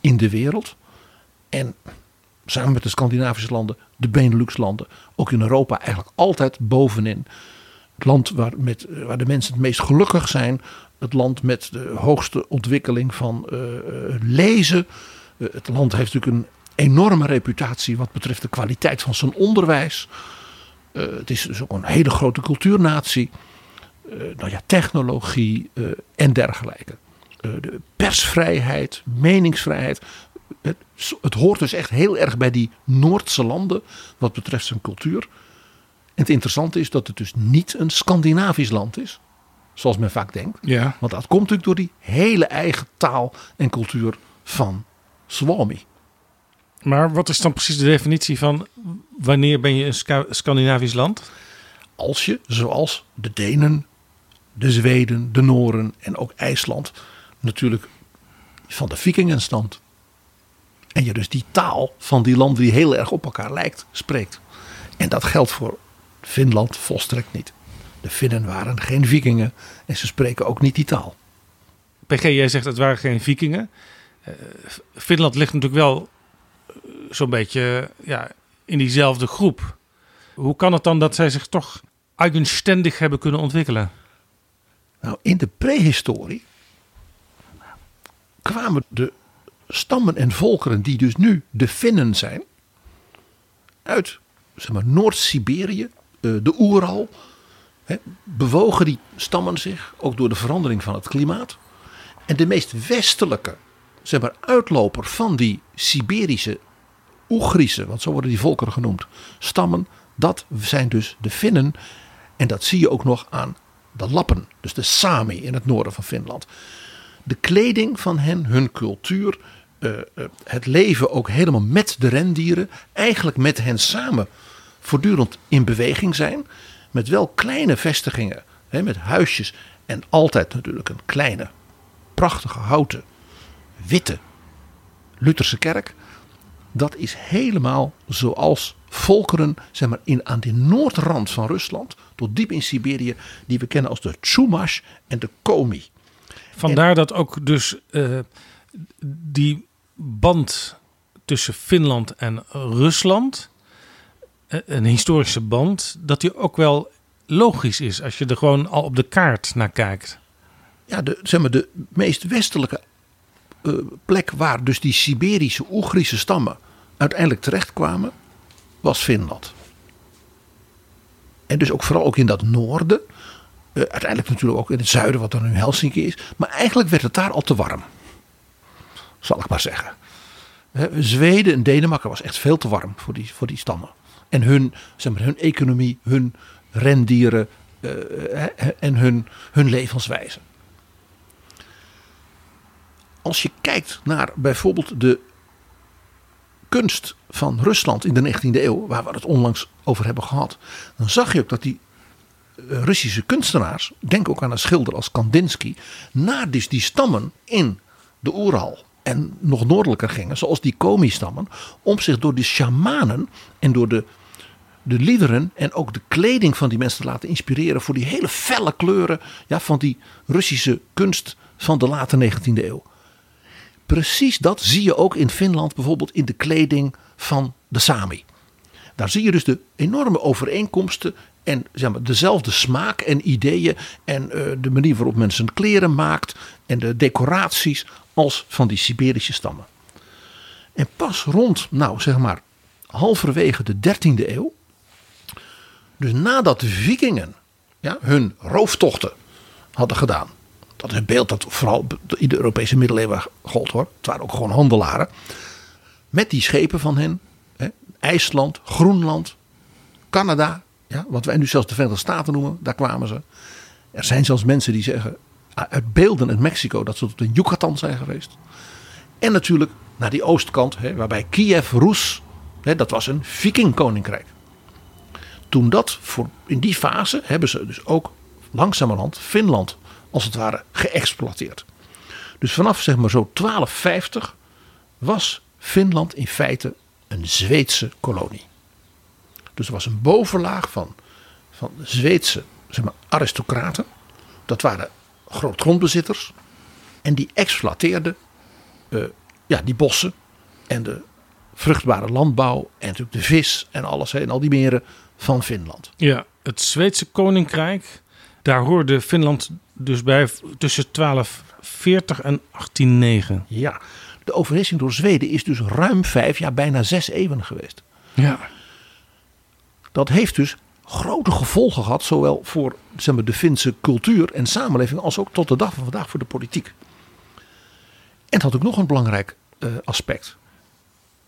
in de wereld. En samen met de Scandinavische landen, de Benelux-landen, ook in Europa eigenlijk altijd bovenin. Het land waar, met, waar de mensen het meest gelukkig zijn. Het land met de hoogste ontwikkeling van eh, lezen. Eh, het land heeft natuurlijk een enorme reputatie wat betreft de kwaliteit van zijn onderwijs. Eh, het is dus ook een hele grote cultuurnatie. Eh, nou ja, technologie eh, en dergelijke. De persvrijheid, meningsvrijheid. Het, het hoort dus echt heel erg bij die Noordse landen wat betreft zijn cultuur. En het interessante is dat het dus niet een Scandinavisch land is. Zoals men vaak denkt. Ja. Want dat komt natuurlijk door die hele eigen taal en cultuur van Swami. Maar wat is dan precies de definitie van wanneer ben je een Scandinavisch land? Als je, zoals de Denen, de Zweden, de Noren en ook IJsland, natuurlijk van de vikingen stamt. En je dus die taal van die landen die heel erg op elkaar lijkt, spreekt. En dat geldt voor Finland volstrekt niet. De Finnen waren geen vikingen en ze spreken ook niet die taal. PG, jij zegt het waren geen vikingen. Eh, Finland ligt natuurlijk wel zo'n beetje ja, in diezelfde groep. Hoe kan het dan dat zij zich toch eigenständig hebben kunnen ontwikkelen? Nou, in de prehistorie kwamen de stammen en volkeren die dus nu de Finnen zijn, uit zeg maar, Noord-Siberië, eh, de Oeral, bewogen die stammen zich, ook door de verandering van het klimaat. En de meest westelijke zeg maar, uitloper van die Siberische Oegrische, want zo worden die volkeren genoemd, stammen, dat zijn dus de Finnen. En dat zie je ook nog aan de Lappen, dus de Sami in het noorden van Finland. De kleding van hen, hun cultuur, eh, eh, het leven ook helemaal met de rendieren, eigenlijk met hen samen voortdurend in beweging zijn. Met wel kleine vestigingen, hè, met huisjes en altijd natuurlijk een kleine, prachtige houten, witte Lutherse kerk. Dat is helemaal zoals volkeren zeg maar, in, aan de noordrand van Rusland, tot diep in Siberië, die we kennen als de Chumash en de Komi. Vandaar dat ook dus eh, die band tussen Finland en Rusland, eh, een historische band, dat die ook wel logisch is als je er gewoon al op de kaart naar kijkt. Ja, de, zeg maar, de meest westelijke plek waar dus die Siberische Oegrische stammen uiteindelijk terechtkwamen, was Finland. En dus ook vooral ook in dat noorden. eh, uiteindelijk natuurlijk ook in het zuiden, wat dan nu Helsinki is. Maar eigenlijk werd het daar al te warm. Zal ik maar zeggen. Zweden en Denemarken was echt veel te warm voor die, voor die stammen. En hun, zeg maar, hun economie, hun rendieren eh, en hun, hun levenswijze. Als je kijkt naar bijvoorbeeld de kunst van Rusland in de 19e eeuw, waar we het onlangs over hebben gehad, dan zag je ook dat die eh, Russische kunstenaars, denk ook aan een schilder als Kandinsky, naar dus die stammen in de Oeral en nog noordelijker gingen, zoals die Komi-stammen, om zich door die shamanen en door de, de liederen en ook de kleding van die mensen te laten inspireren voor die hele felle kleuren ja, van die Russische kunst van de late 19e eeuw. Precies dat zie je ook in Finland bijvoorbeeld in de kleding van de Sami. Daar zie je dus de enorme overeenkomsten en zeg maar, dezelfde smaak en ideeën en eh, de manier waarop men zijn kleren maakt en de decoraties als van die Siberische stammen. En pas rond, nou zeg maar, halverwege de 13e eeuw, dus nadat de vikingen ja, hun rooftochten hadden gedaan. Dat een beeld dat vooral in de Europese middeleeuwen gold hoor. Het waren ook gewoon handelaren. Met die schepen van hen. Hè, IJsland, Groenland, Canada. Ja, wat wij nu zelfs de Verenigde Staten noemen. Daar kwamen ze. Er zijn zelfs mensen die zeggen uit beelden in Mexico dat ze tot in Yucatan zijn geweest. En natuurlijk naar die oostkant, hè, waarbij Kiev, Rus, hè, dat was een vikingkoninkrijk. Toen dat, voor, in die fase, hebben ze dus ook langzamerhand Finland als het ware geëxploiteerd. Dus vanaf zeg maar zo 1250 was Finland in feite een Zweedse kolonie. Dus er was een bovenlaag van, van Zweedse zeg maar, aristocraten. Dat waren grootgrondbezitters. En die exploiteerden eh, ja, die bossen en de vruchtbare landbouw en natuurlijk de vis en alles en al die meren van Finland. Ja, het Zweedse koninkrijk, daar hoorde Finland dus bij tussen 1240 en 1809. Ja, de overheersing door Zweden is dus ruim vijf, ja bijna zes eeuwen geweest. Ja. Dat heeft dus grote gevolgen gehad, zowel voor zeg maar, de Finse cultuur en samenleving, als ook tot de dag van vandaag voor de politiek. En het had ook nog een belangrijk eh, aspect.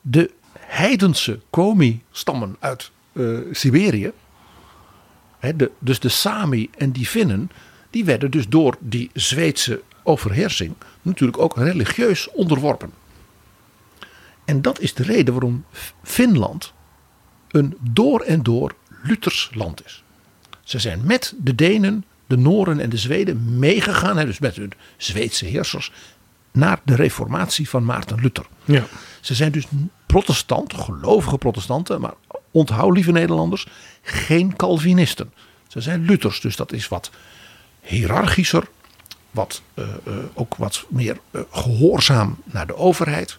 De heidense Komi-stammen uit eh, Siberië, hè, de, dus de Sami en die Finnen, die werden dus door die Zweedse overheersing natuurlijk ook religieus onderworpen. En dat is de reden waarom Finland een door en door Luthers land is. Ze zijn met de Denen, de Noren en de Zweden meegegaan, dus met hun Zweedse heersers, naar de reformatie van Maarten Luther. Ja. Ze zijn dus protestant, gelovige protestanten, maar onthoud lieve Nederlanders, geen Calvinisten. Ze zijn Luthers, dus dat is wat hiërarchischer, wat, eh, eh, ook wat meer eh, gehoorzaam naar de overheid.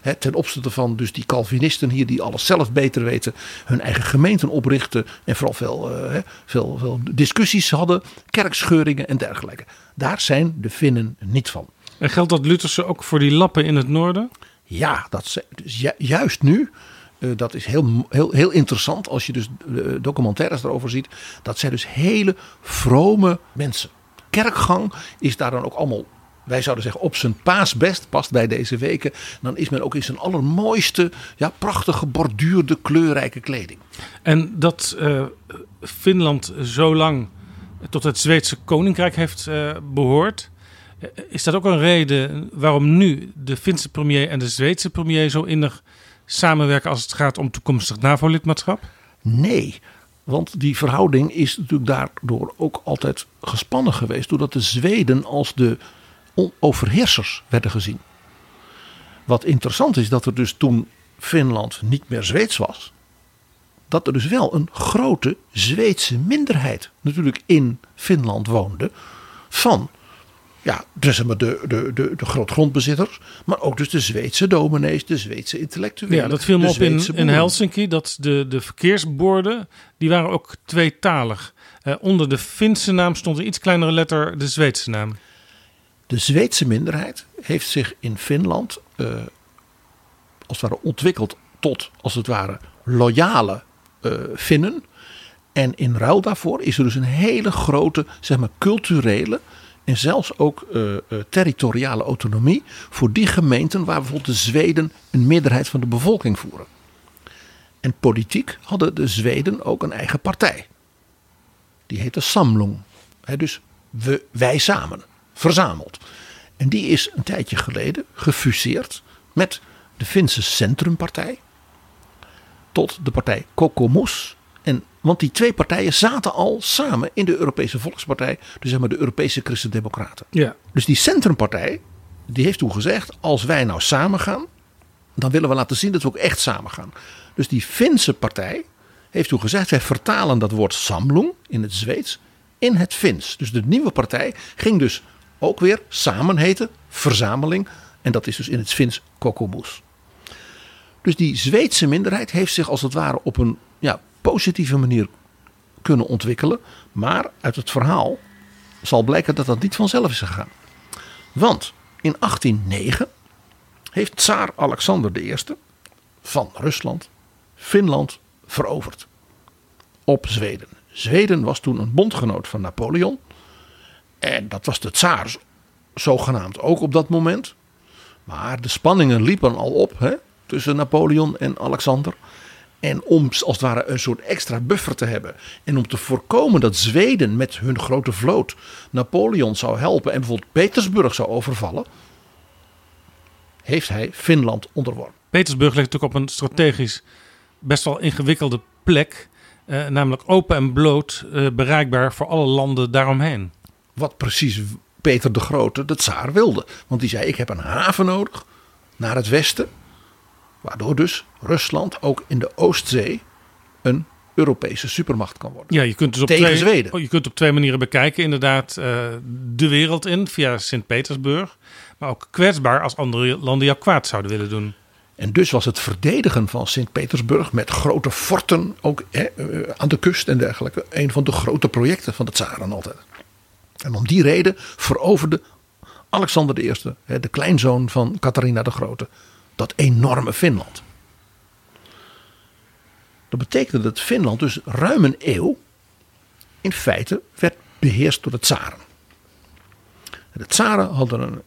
Hè, ten opzichte van dus die Calvinisten hier die alles zelf beter weten, hun eigen gemeenten oprichten en vooral veel, hè, veel, veel discussies hadden, kerkscheuringen en dergelijke. Daar zijn de Finnen niet van. En geldt dat Lutherse ook voor die lappen in het noorden? Ja, dat ze, dus ju- juist nu, dat is heel, heel, heel interessant als je dus de documentaires erover ziet. Dat zijn dus hele vrome mensen. Kerkgang is daar dan ook allemaal, wij zouden zeggen, op zijn paasbest, past bij deze weken. Dan is men ook in zijn allermooiste, ja, prachtige, borduurde, kleurrijke kleding. En dat eh, Finland zo lang tot het Zweedse koninkrijk heeft eh, behoord. eh, Is dat ook een reden waarom nu de Finse premier en de Zweedse premier zo innig samenwerken als het gaat om toekomstig NAVO-lidmaatschap? Nee, want die verhouding is natuurlijk daardoor ook altijd gespannen geweest. Doordat de Zweden als de overheersers werden gezien. Wat interessant is dat er dus toen Finland niet meer Zweeds was. Dat er dus wel een grote Zweedse minderheid natuurlijk in Finland woonde. Van ja, dus zeg maar de, de, de, de grootgrondbezitters. Maar ook dus de Zweedse dominees, de Zweedse intellectuelen. Ja, dat viel me op in. Helsinki. Dat de, de verkeersborden, die waren ook tweetalig. Eh, onder de Finse naam stond een iets kleinere letter de Zweedse naam. De Zweedse minderheid heeft zich in Finland eh, als het ware ontwikkeld tot als het ware loyale eh Finnen. En in ruil daarvoor is er dus een hele grote zeg maar, culturele en zelfs ook eh, eh, territoriale autonomie voor die gemeenten waar bijvoorbeeld de Zweden een meerderheid van de bevolking voeren. En politiek hadden de Zweden ook een eigen partij. Die heette Samlung. Dus we, wij samen, verzameld. En die is een tijdje geleden gefuseerd met de Finse Centrumpartij. Tot de partij Kokoomus. Want die twee partijen zaten al samen in de Europese Volkspartij. Dus zeg maar de Europese Christen-Democraten. Ja. Dus die Centrumpartij, die heeft toen gezegd: als wij nou samen gaan, dan willen we laten zien dat we ook echt samen gaan. Dus die Finse partij heeft toen gezegd: wij vertalen dat woord samlung in het Zweeds in het Fins. Dus de nieuwe partij ging dus ook weer samen heten, verzameling. En dat is dus in het Fins Kokoomus. Dus die Zweedse minderheid heeft zich als het ware op een ja, positieve manier kunnen ontwikkelen. Maar uit het verhaal zal blijken dat dat niet vanzelf is gegaan. Want in 1809 heeft tsaar Alexander I van Rusland Finland veroverd op Zweden. Zweden was toen een bondgenoot van Napoleon. En dat was de tsaar zogenaamd ook op dat moment. Maar de spanningen liepen al op hè, tussen Napoleon en Alexander. En om als het ware een soort extra buffer te hebben. En om te voorkomen dat Zweden met hun grote vloot Napoleon zou helpen. En bijvoorbeeld Petersburg zou overvallen. Heeft hij Finland onderworpen. Petersburg ligt natuurlijk op een strategisch best wel ingewikkelde plek. eh, namelijk open en bloot eh, bereikbaar voor alle landen daaromheen. Wat precies Peter de Grote, de tsaar, wilde. Want die zei: Ik heb een haven nodig naar het westen. Waardoor dus Rusland ook in de Oostzee een Europese supermacht kan worden. Ja, je kunt dus op, Tegen twee, Zweden. oh, je kunt op twee manieren bekijken. Inderdaad, eh, de wereld in via Sint-Petersburg. Maar ook kwetsbaar als andere landen jou kwaad zouden willen doen. En dus was het verdedigen van Sint-Petersburg met grote forten ook hè, eh, aan de kust en dergelijke een van de grote projecten van de tsaren altijd. En om die reden veroverde Alexander I, hè, de kleinzoon van Catharina de Grote, dat enorme Finland. Dat betekende dat Finland dus ruim een eeuw in feite werd beheerst door de tsaren. En De tsaren hadden een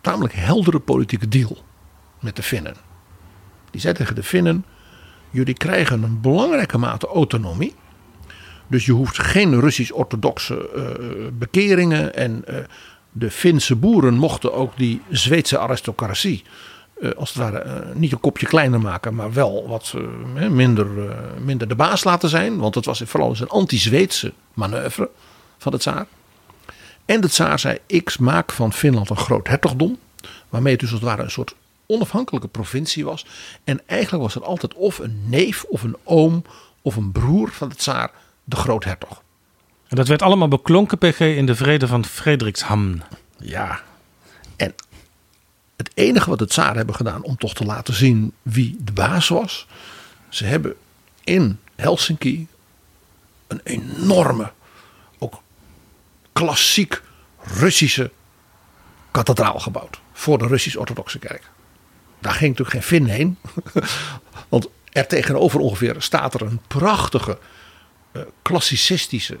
tamelijk heldere politieke deal met de Finnen. Die zei tegen de Finnen: Jullie krijgen een belangrijke mate autonomie. Dus je hoeft geen Russisch-orthodoxe eh, bekeringen. En eh, de Finse boeren mochten ook die Zweedse aristocratie. Eh, als het ware eh, niet een kopje kleiner maken, maar wel wat eh, minder, minder de baas laten zijn. Want het was vooral eens een anti-Zweedse manoeuvre van de tsaar. En de tsaar zei: Ik maak van Finland een groot hertogdom. Waarmee het dus als het ware een soort onafhankelijke provincie was. En eigenlijk was er altijd of een neef of een oom of een broer van de tsaar de groothertog. En dat werd allemaal beklonken, PG, in de vrede van Frederikshamn. Ja. En het enige wat de tsaar hebben gedaan om toch te laten zien wie de baas was. Ze hebben in Helsinki een enorme, ook klassiek Russische kathedraal gebouwd voor de Russisch-Orthodoxe kerk. Daar ging natuurlijk geen Fin heen. (laughs) Want er tegenover ongeveer staat er een prachtige, uh, klassicistische,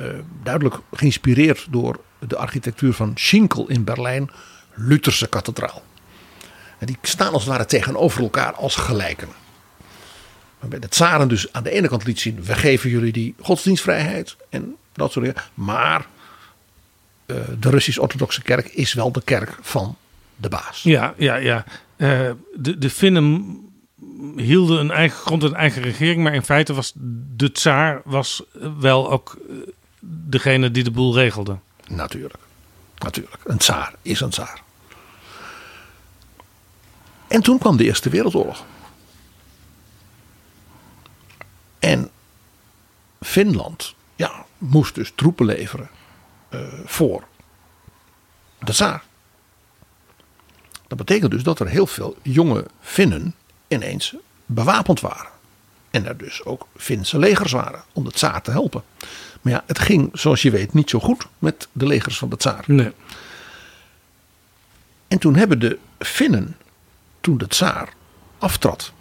uh, duidelijk geïnspireerd door de architectuur van Schinkel in Berlijn, Lutherse kathedraal. En die staan als het ware tegenover elkaar als gelijken. Waarbij de tsaren dus aan de ene kant liet zien: we geven jullie die godsdienstvrijheid en dat soort dingen. Maar uh, de Russisch-Orthodoxe Kerk is wel de kerk van de baas. Ja, ja, ja. Uh, de, de Finnen hielden een eigen grond en een eigen regering, maar in feite was de tsaar was wel ook eh, degene die de boel regelde. Natuurlijk, natuurlijk. Een tsaar is een tsaar. En toen kwam de Eerste Wereldoorlog. En Finland ja, moest dus troepen leveren uh, voor de tsaar. Dat betekent dus dat er heel veel jonge Finnen ineens bewapend waren. En er dus ook Finse legers waren om de tsaar te helpen. Maar ja, het ging zoals je weet niet zo goed met de legers van de tsaar. Nee. En toen hebben de Finnen, toen de tsaar aftrad.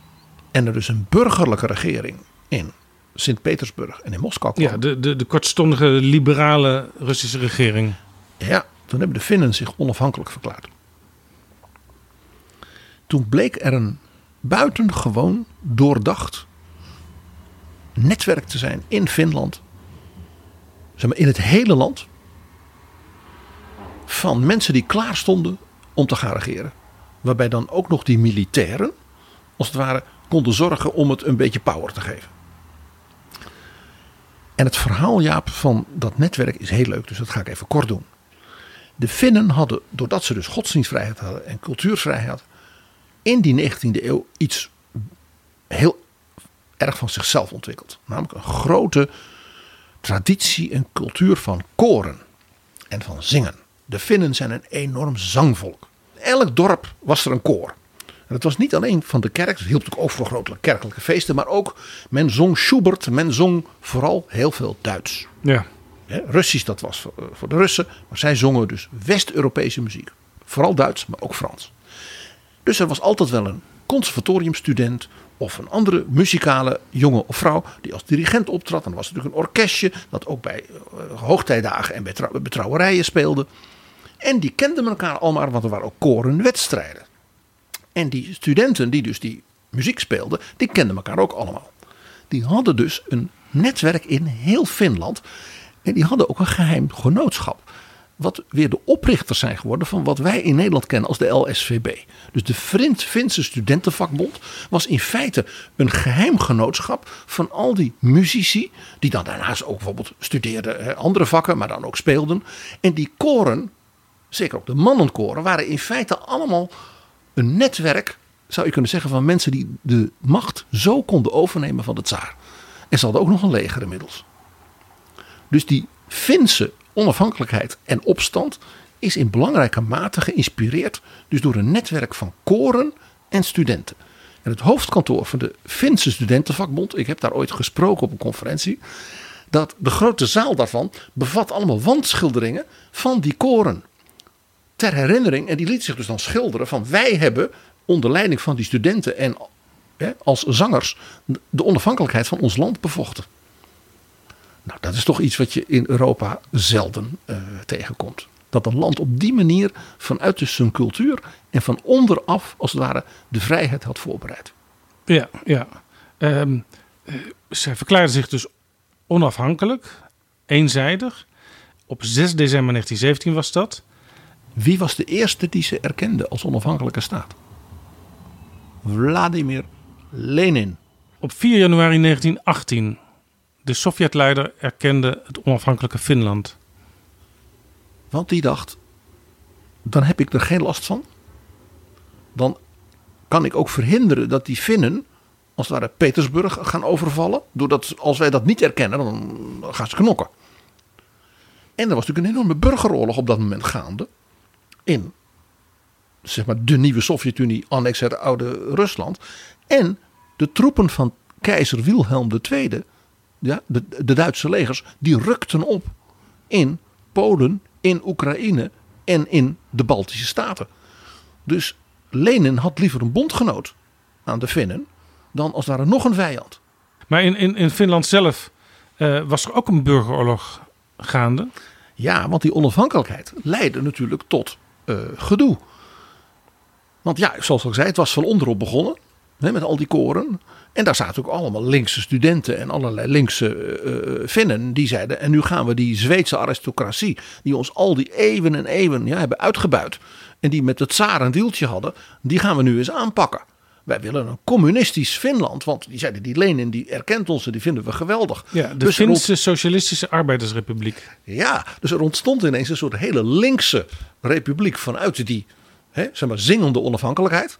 En er dus een burgerlijke regering in Sint-Petersburg en in Moskou kwam. Ja, de, de, de kortstondige liberale Russische regering. Ja, toen hebben de Finnen zich onafhankelijk verklaard. Toen bleek er een buitengewoon doordacht netwerk te zijn in Finland. Zeg maar in het hele land. Van mensen die klaar stonden om te gaan regeren. Waarbij dan ook nog die militairen, als het ware, konden zorgen om het een beetje power te geven. En het verhaal, Jaap, van dat netwerk is heel leuk, dus dat ga ik even kort doen. De Finnen hadden, doordat ze dus godsdienstvrijheid hadden en cultuurvrijheid, in die 19e eeuw iets heel erg van zichzelf ontwikkeld. Namelijk een grote traditie en cultuur van koren en van zingen. De Finnen zijn een enorm zangvolk. Elk dorp was er een koor. En het was niet alleen van de kerk, het hielp ook voor grote kerkelijke feesten, maar ook men zong Schubert, men zong vooral heel veel Duits. Ja. Russisch, dat was voor de Russen, maar zij zongen dus West-Europese muziek. Vooral Duits, maar ook Frans. Dus er was altijd wel een conservatoriumstudent of een andere muzikale jongen of vrouw die als dirigent optrad. En er was natuurlijk een orkestje dat ook bij uh, hoogtijdagen en bij, bij trouwerijen speelde. En die kenden elkaar allemaal, want er waren ook korenwedstrijden. En die studenten die dus die muziek speelden, die kenden elkaar ook allemaal. Die hadden dus een netwerk in heel Finland. En die hadden ook een geheim genootschap wat weer de oprichters zijn geworden van wat wij in Nederland kennen als de LSVB. Dus de Finse Studentenvakbond was in feite een geheim genootschap van al die muzici, die dan daarnaast ook bijvoorbeeld studeerden andere vakken, maar dan ook speelden. En die koren, zeker ook de mannenkoren, waren in feite allemaal een netwerk, zou je kunnen zeggen, van mensen die de macht zo konden overnemen van de tsaar. En ze hadden ook nog een leger inmiddels. Dus die Finse onafhankelijkheid en opstand is in belangrijke mate geïnspireerd dus door een netwerk van koren en studenten. En het hoofdkantoor van de Finse Studentenvakbond, ik heb daar ooit gesproken op een conferentie, dat de grote zaal daarvan bevat allemaal wandschilderingen van die koren. Ter herinnering, en die liet zich dus dan schilderen van wij hebben onder leiding van die studenten en hè, als zangers de onafhankelijkheid van ons land bevochten. Nou, dat is toch iets wat je in Europa zelden uh, tegenkomt. Dat een land op die manier vanuit dus zijn cultuur en van onderaf als het ware de vrijheid had voorbereid. Ja, ja. Um, zij verklaarden zich dus onafhankelijk, eenzijdig. Op 6 december 1917 was dat. Wie was de eerste die ze erkende als onafhankelijke staat? Vladimir Lenin. Op 4 januari 1918 de Sovjetleider erkende het onafhankelijke Finland. Want die dacht, dan heb ik er geen last van. Dan kan ik ook verhinderen dat die Finnen, als het ware, Petersburg gaan overvallen. Doordat als wij dat niet erkennen, dan gaan ze knokken. En er was natuurlijk een enorme burgeroorlog op dat moment gaande. In zeg maar, de nieuwe Sovjet-Unie, annex het oude Rusland. En de troepen van keizer Wilhelm II ja, de, de Duitse legers, die rukten op in Polen, in Oekraïne en in de Baltische Staten. Dus Lenin had liever een bondgenoot aan de Finnen dan als daar nog een vijand. Maar in, in, in Finland zelf eh, was er ook een burgeroorlog gaande. Ja, want die onafhankelijkheid leidde natuurlijk tot eh, gedoe. Want ja, zoals ik zei, het was van onderop begonnen. Hè, met al die koren. En daar zaten ook allemaal linkse studenten en allerlei linkse uh. Die zeiden, en nu gaan we die Zweedse aristocratie. Die ons al die eeuwen en eeuwen ja, hebben uitgebuit. En die met het tsaar een hadden. Die gaan we nu eens aanpakken. Wij willen een communistisch Finland. Want die zeiden, die Lenin die erkent ons en die vinden we geweldig. Ja, de Dus Finse Socialistische Arbeidersrepubliek. ja, dus er ontstond ineens een soort hele linkse republiek vanuit die hè, zeg maar, zingende onafhankelijkheid.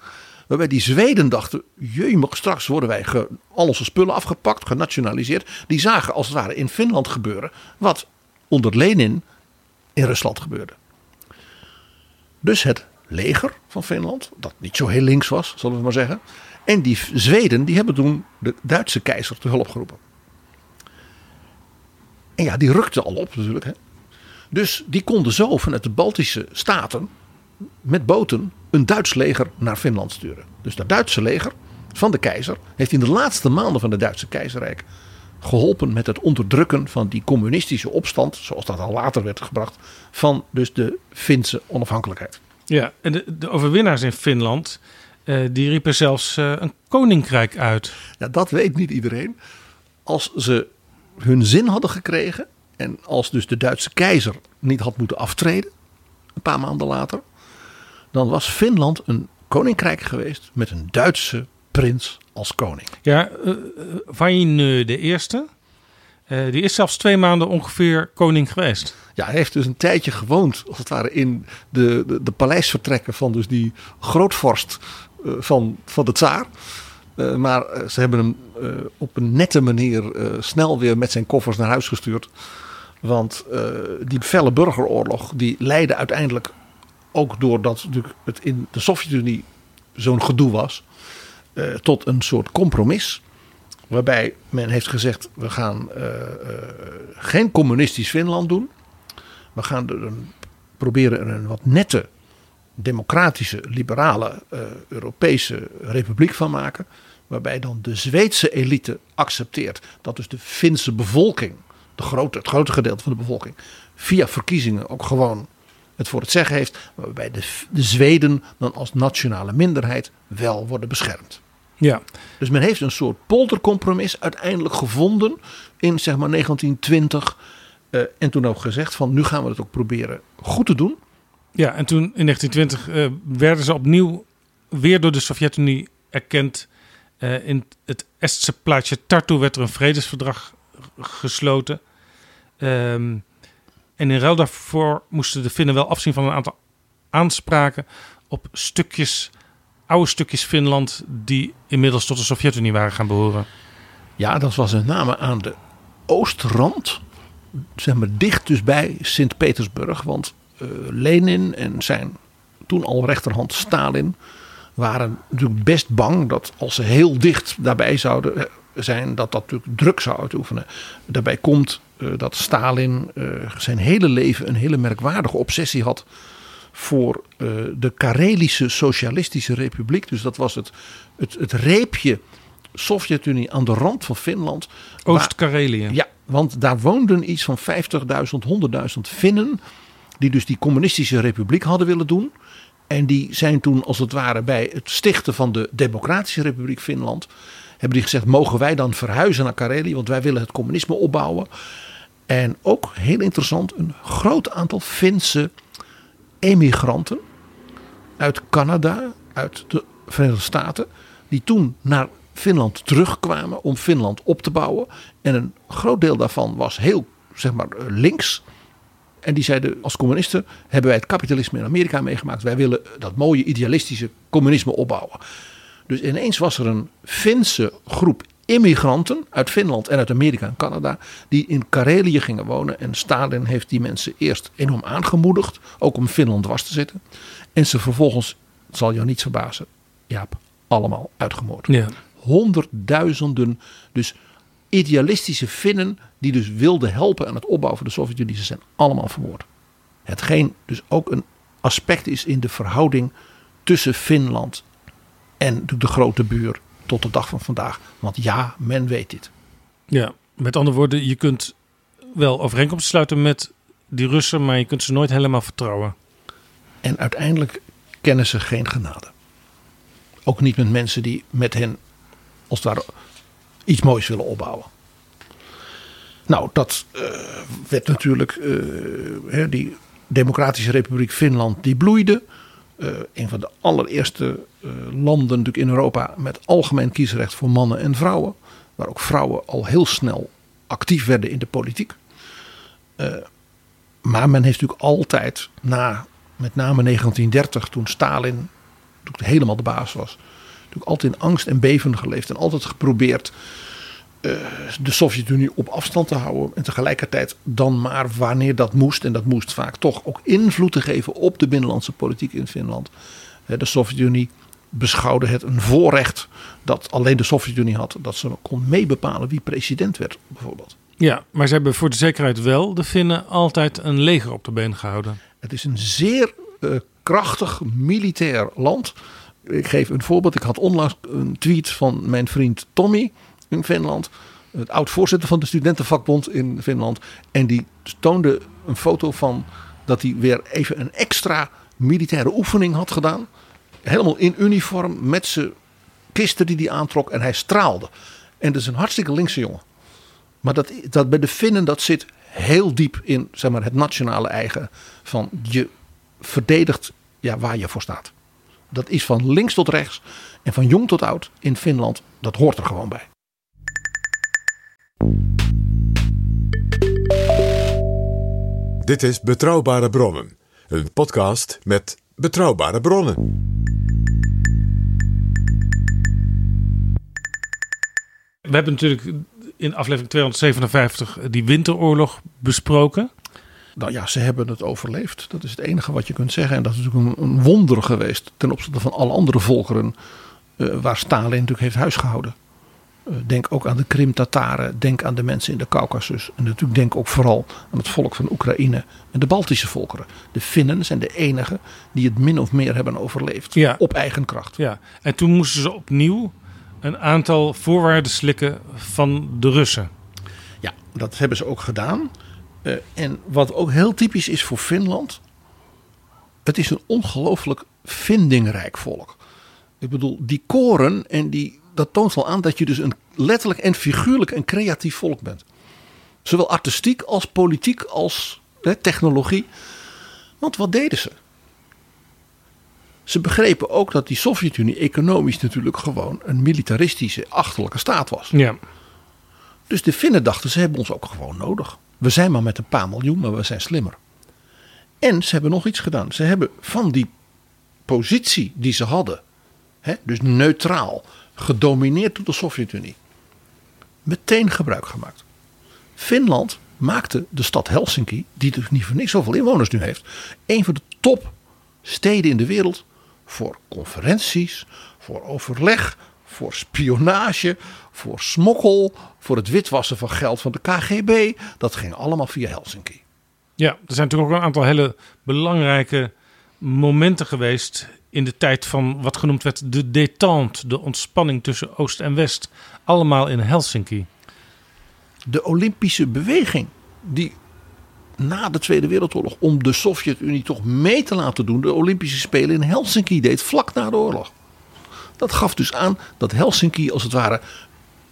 Waarbij die Zweden dachten, jemig, straks worden wij ge, al onze spullen afgepakt, genationaliseerd. Die zagen als het ware in Finland gebeuren wat onder Lenin in Rusland gebeurde. Dus het leger van Finland, dat niet zo heel links was, zullen we maar zeggen. En die Zweden, die hebben toen de Duitse keizer te hulp geroepen. En ja, die rukte al op natuurlijk. Hè. Dus die konden zo vanuit de Baltische staten met boten een Duits leger naar Finland sturen. Dus dat Duitse leger van de keizer heeft in de laatste maanden van het Duitse keizerrijk geholpen met het onderdrukken van die communistische opstand, zoals dat al later werd gebracht, van dus de Finse onafhankelijkheid. Ja, en de, de overwinnaars in Finland, eh, die riepen zelfs eh, een koninkrijk uit. Ja, dat weet niet iedereen. Als ze hun zin hadden gekregen en als dus de Duitse keizer niet had moeten aftreden, een paar maanden later, dan was Finland een koninkrijk geweest met een Duitse prins als koning. Ja, uh, Vainö de Eerste, eh, die is zelfs twee maanden ongeveer koning geweest. Ja, hij heeft dus een tijdje gewoond, als het ware, in de, de, de paleisvertrekken van dus die grootvorst eh, van, van de tsaar. Eh, maar ze hebben hem op een nette manier snel weer met zijn koffers naar huis gestuurd. Want die felle burgeroorlog die leidde uiteindelijk ook doordat het in de Sovjet-Unie zo'n gedoe was, tot een soort compromis. Waarbij men heeft gezegd: we gaan eh, eh, geen communistisch Finland doen. We gaan er een, proberen er een wat nette, democratische, liberale eh, Europese republiek van maken. Waarbij dan de Zweedse elite accepteert dat dus de Finse bevolking, de grote, het grote gedeelte van de bevolking, via verkiezingen ook gewoon het voor het zeggen heeft. Waarbij de, de Zweden dan als nationale minderheid wel worden beschermd. Ja, Dus men heeft een soort poldercompromis uiteindelijk gevonden in zeg maar 1920. eh, en toen ook gezegd van nu gaan we het ook proberen goed te doen. ja en toen in 1920 eh, werden ze opnieuw weer door de Sovjet-Unie erkend. Eh, in het Estse plaatsje Tartu werd er een vredesverdrag gesloten. Ehm, en in ruil daarvoor moesten de Finnen wel afzien van een aantal aanspraken op stukjes, oude stukjes Finland die inmiddels tot de Sovjet-Unie waren gaan behoren. Ja, dat was met name aan de oostrand. Zeg maar dicht dus bij Sint-Petersburg. Want eh, Lenin en zijn toen al rechterhand Stalin waren natuurlijk best bang dat als ze heel dicht daarbij zouden eh, zijn, dat dat natuurlijk druk zou uitoefenen. Daarbij komt eh, dat Stalin zijn hele leven een hele merkwaardige obsessie had voor eh, de Karelische Socialistische Republiek. Dus dat was het, het, het reepje Sovjet-Unie aan de rand van Finland. Oost-Karelië. ja, want daar woonden iets van 50.000, 100.000 Finnen. Die dus die communistische republiek hadden willen doen. En die zijn toen als het ware bij het stichten van de Democratische Republiek Finland. Hebben die gezegd, mogen wij dan verhuizen naar Karelië? Want wij willen het communisme opbouwen. En ook heel interessant, een groot aantal Finse emigranten uit Canada, uit de Verenigde Staten, die toen naar Finland terugkwamen om Finland op te bouwen. En een groot deel daarvan was heel, zeg maar, eh, links. En die zeiden, als communisten hebben wij het kapitalisme in Amerika meegemaakt. Wij willen dat mooie idealistische communisme opbouwen. Dus ineens was er een Finse groep immigranten uit Finland en uit Amerika en Canada. die in Karelië gingen wonen. En Stalin heeft die mensen eerst enorm aangemoedigd. ook om Finland dwars te zitten. En ze vervolgens, het zal jou niet verbazen, Jaap, allemaal uitgemoord. Ja. Honderdduizenden, dus idealistische Finnen. die dus wilden helpen aan het opbouwen van de Sovjet-Unie. ze zijn allemaal vermoord. Hetgeen dus ook een aspect is in de verhouding tussen Finland en de grote buur tot de dag van vandaag. Want ja, men weet dit. Ja, met andere woorden, je kunt wel overeenkomsten sluiten met die Russen, maar je kunt ze nooit helemaal vertrouwen. En uiteindelijk kennen ze geen genade. Ook niet met mensen die met hen als het ware iets moois willen opbouwen. Nou, dat uh, werd natuurlijk, uh, die Democratische Republiek Finland, die bloeide. Uh, een van de allereerste landen natuurlijk in Europa met algemeen kiesrecht voor mannen en vrouwen. Waar ook vrouwen al heel snel actief werden in de politiek. maar men heeft natuurlijk altijd na, met name 1930, toen Stalin helemaal de baas was, natuurlijk altijd in angst en beven geleefd en altijd geprobeerd de Sovjet-Unie op afstand te houden. En tegelijkertijd dan maar wanneer dat moest, en dat moest vaak toch ook invloed te geven op de binnenlandse politiek in Finland. Uh, de Sovjet-Unie beschouwde het een voorrecht dat alleen de Sovjet-Unie had, dat ze kon meebepalen wie president werd, bijvoorbeeld. Ja, maar ze hebben voor de zekerheid wel de Finnen altijd een leger op de been gehouden. Het is een zeer uh, krachtig militair land. Ik geef een voorbeeld. Ik had onlangs een tweet van mijn vriend Tommy in Finland. Het oud-voorzitter van de studentenvakbond in Finland. En die toonde een foto van dat hij weer even een extra militaire oefening had gedaan. Helemaal in uniform met zijn kisten die hij aantrok. En hij straalde. En dat is een hartstikke linkse jongen. Maar dat, dat bij de Finnen dat zit heel diep in zeg maar, het nationale eigen. Van je verdedigt ja, waar je voor staat. Dat is van links tot rechts en van jong tot oud in Finland. Dat hoort er gewoon bij. Dit is Betrouwbare Bronnen, een podcast met betrouwbare bronnen. We hebben natuurlijk in aflevering 257 die winteroorlog besproken. Nou ja, ze hebben het overleefd. Dat is het enige wat je kunt zeggen. En dat is natuurlijk een, een wonder geweest ten opzichte van alle andere volkeren uh, waar Stalin natuurlijk heeft huisgehouden. Uh, denk ook aan de Krim-Tataren, denk aan de mensen in de Caucasus. En natuurlijk denk ook vooral aan het volk van Oekraïne en de Baltische volkeren. De Finnen zijn de enigen die het min of meer hebben overleefd ja. op eigen kracht. Ja, en toen moesten ze opnieuw een aantal voorwaarden slikken van de Russen. Ja, dat hebben ze ook gedaan. Uh, en wat ook heel typisch is voor Finland. Het is een ongelooflijk vindingrijk volk. Ik bedoel, die koren en die, dat toont wel aan dat je dus een letterlijk en figuurlijk een creatief volk bent. Zowel artistiek als politiek als hè, technologie. Want wat deden ze? Ze begrepen ook dat die Sovjet-Unie economisch natuurlijk gewoon een militaristische, achterlijke staat was. Ja. Dus de Finnen dachten, ze hebben ons ook gewoon nodig. We zijn maar met een paar miljoen, maar we zijn slimmer. En ze hebben nog iets gedaan. Ze hebben van die positie die ze hadden, hè, dus neutraal, gedomineerd door de Sovjet-Unie, meteen gebruik gemaakt. Finland maakte de stad Helsinki, die dus niet voor niks zoveel inwoners nu heeft, een van de topsteden in de wereld voor conferenties, voor overleg, voor spionage, voor smokkel, voor het witwassen van geld van de KGB. Dat ging allemaal via Helsinki. Ja, er zijn natuurlijk ook een aantal hele belangrijke momenten geweest in de tijd van wat genoemd werd de détente, de ontspanning tussen Oost en West. Allemaal in Helsinki. De Olympische beweging die na de Tweede Wereldoorlog om de Sovjet-Unie toch mee te laten doen, de Olympische Spelen in Helsinki deed vlak na de oorlog. Dat gaf dus aan dat Helsinki als het ware,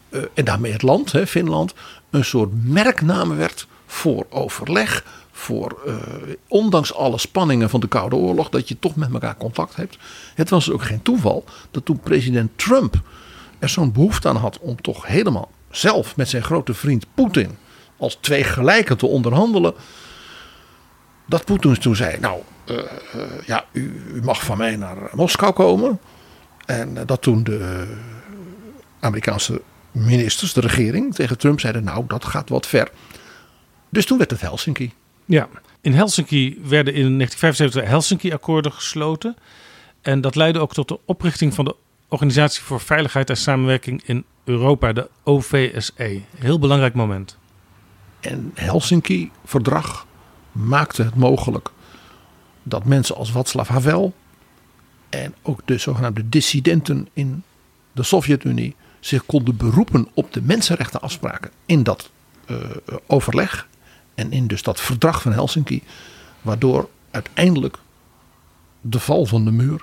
uh, en daarmee het land, hè, Finland, een soort merknaam werd voor overleg. Voor, uh, ondanks alle spanningen van de Koude Oorlog, dat je toch met elkaar contact hebt. Het was ook geen toeval dat toen president Trump er zo'n behoefte aan had om toch helemaal zelf met zijn grote vriend Poetin als twee gelijken te onderhandelen. Dat Poetin toen zei: Nou, uh, uh, ja, u, u, mag van mij naar Moskou komen. En dat toen de Amerikaanse ministers, de regering, tegen Trump zeiden: Nou, dat gaat wat ver. Dus toen werd het Helsinki. Ja, in Helsinki werden in 1975 Helsinki-akkoorden gesloten. En dat leidde ook tot de oprichting van de Organisatie voor Veiligheid en Samenwerking in Europa, de OVSE. Heel belangrijk moment. En Helsinki-verdrag maakte het mogelijk dat mensen als Václav Havel en ook de zogenaamde dissidenten in de Sovjet-Unie zich konden beroepen op de mensenrechtenafspraken in dat eh, overleg en in dus dat verdrag van Helsinki, waardoor uiteindelijk de val van de muur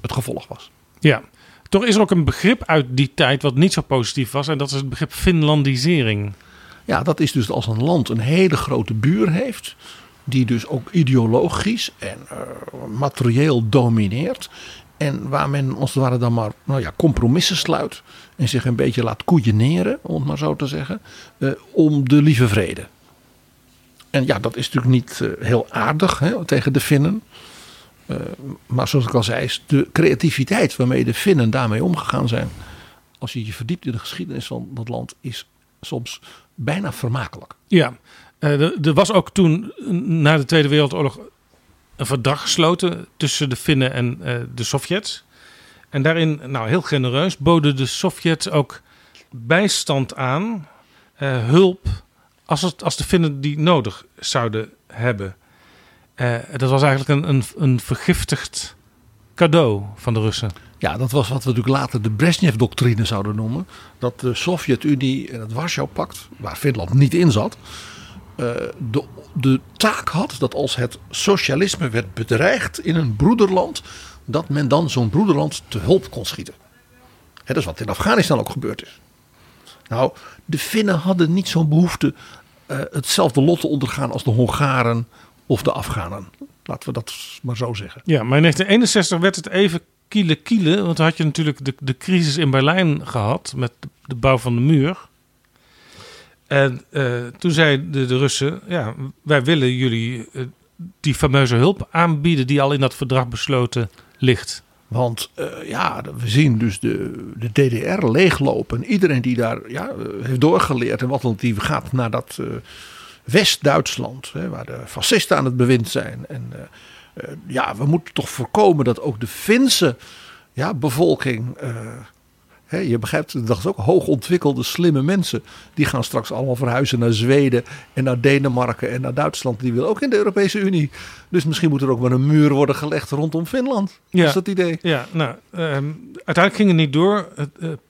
het gevolg was. Ja, toch is er ook een begrip uit die tijd wat niet zo positief was. En dat is het begrip Finlandisering. Ja, dat is dus als een land een hele grote buur heeft. Die dus ook ideologisch en uh, materieel domineert. En waar men als het ware dan maar nou ja, compromissen sluit. En zich een beetje laat koeieneren, om het maar zo te zeggen. Uh, om de lieve vrede. En ja, dat is natuurlijk niet uh, heel aardig hè, tegen de Finnen. Uh, maar zoals ik al zei, is de creativiteit waarmee de Finnen daarmee omgegaan zijn. Als je je verdiept in de geschiedenis van dat land, is soms bijna vermakelijk. Ja, uh, er was ook toen na de Tweede Wereldoorlog een verdrag gesloten tussen de Finnen en de Sovjets. En daarin, nou heel genereus, boden de Sovjets ook bijstand aan, hulp, als, het, als de Finnen die nodig zouden hebben. Uh, dat was eigenlijk een, een, een, vergiftigd cadeau van de Russen. Ja, dat was wat we natuurlijk later de Brezhnev-doctrine zouden noemen. Dat de Sovjet-Unie en het Warschau-pact, waar Finland niet in zat, uh, de, de taak had dat als het socialisme werd bedreigd in een broederland, dat men dan zo'n broederland te hulp kon schieten. Dat is wat in Afghanistan ook gebeurd is. Nou, de Finnen hadden niet zo'n behoefte uh, hetzelfde lot te ondergaan als de Hongaren of de Afghanen. Laten we dat maar zo zeggen. Ja, maar in 1961 werd het even kiele kiele. Want had je natuurlijk de, de crisis in Berlijn gehad met de, bouw van de muur. En uh, toen zeiden de, de, Russen, ja, wij willen jullie uh, die fameuze hulp aanbieden die al in dat verdrag besloten ligt. Want uh, ja, we zien dus de, de DDR leeglopen. Iedereen die daar ja, heeft doorgeleerd en wat die gaat naar dat West-Duitsland, waar de fascisten aan het bewind zijn. En uh, ja, we moeten toch voorkomen dat ook de Finse ja, bevolking. Je begrijpt, dat is ook hoogontwikkelde, slimme mensen. Die gaan straks allemaal verhuizen naar Zweden en naar Denemarken en naar Duitsland. Die willen ook in de Europese Unie. Dus misschien moet er ook maar een muur worden gelegd rondom Finland. Ja, dat is dat idee. Ja, nou, um, uiteindelijk ging het niet door.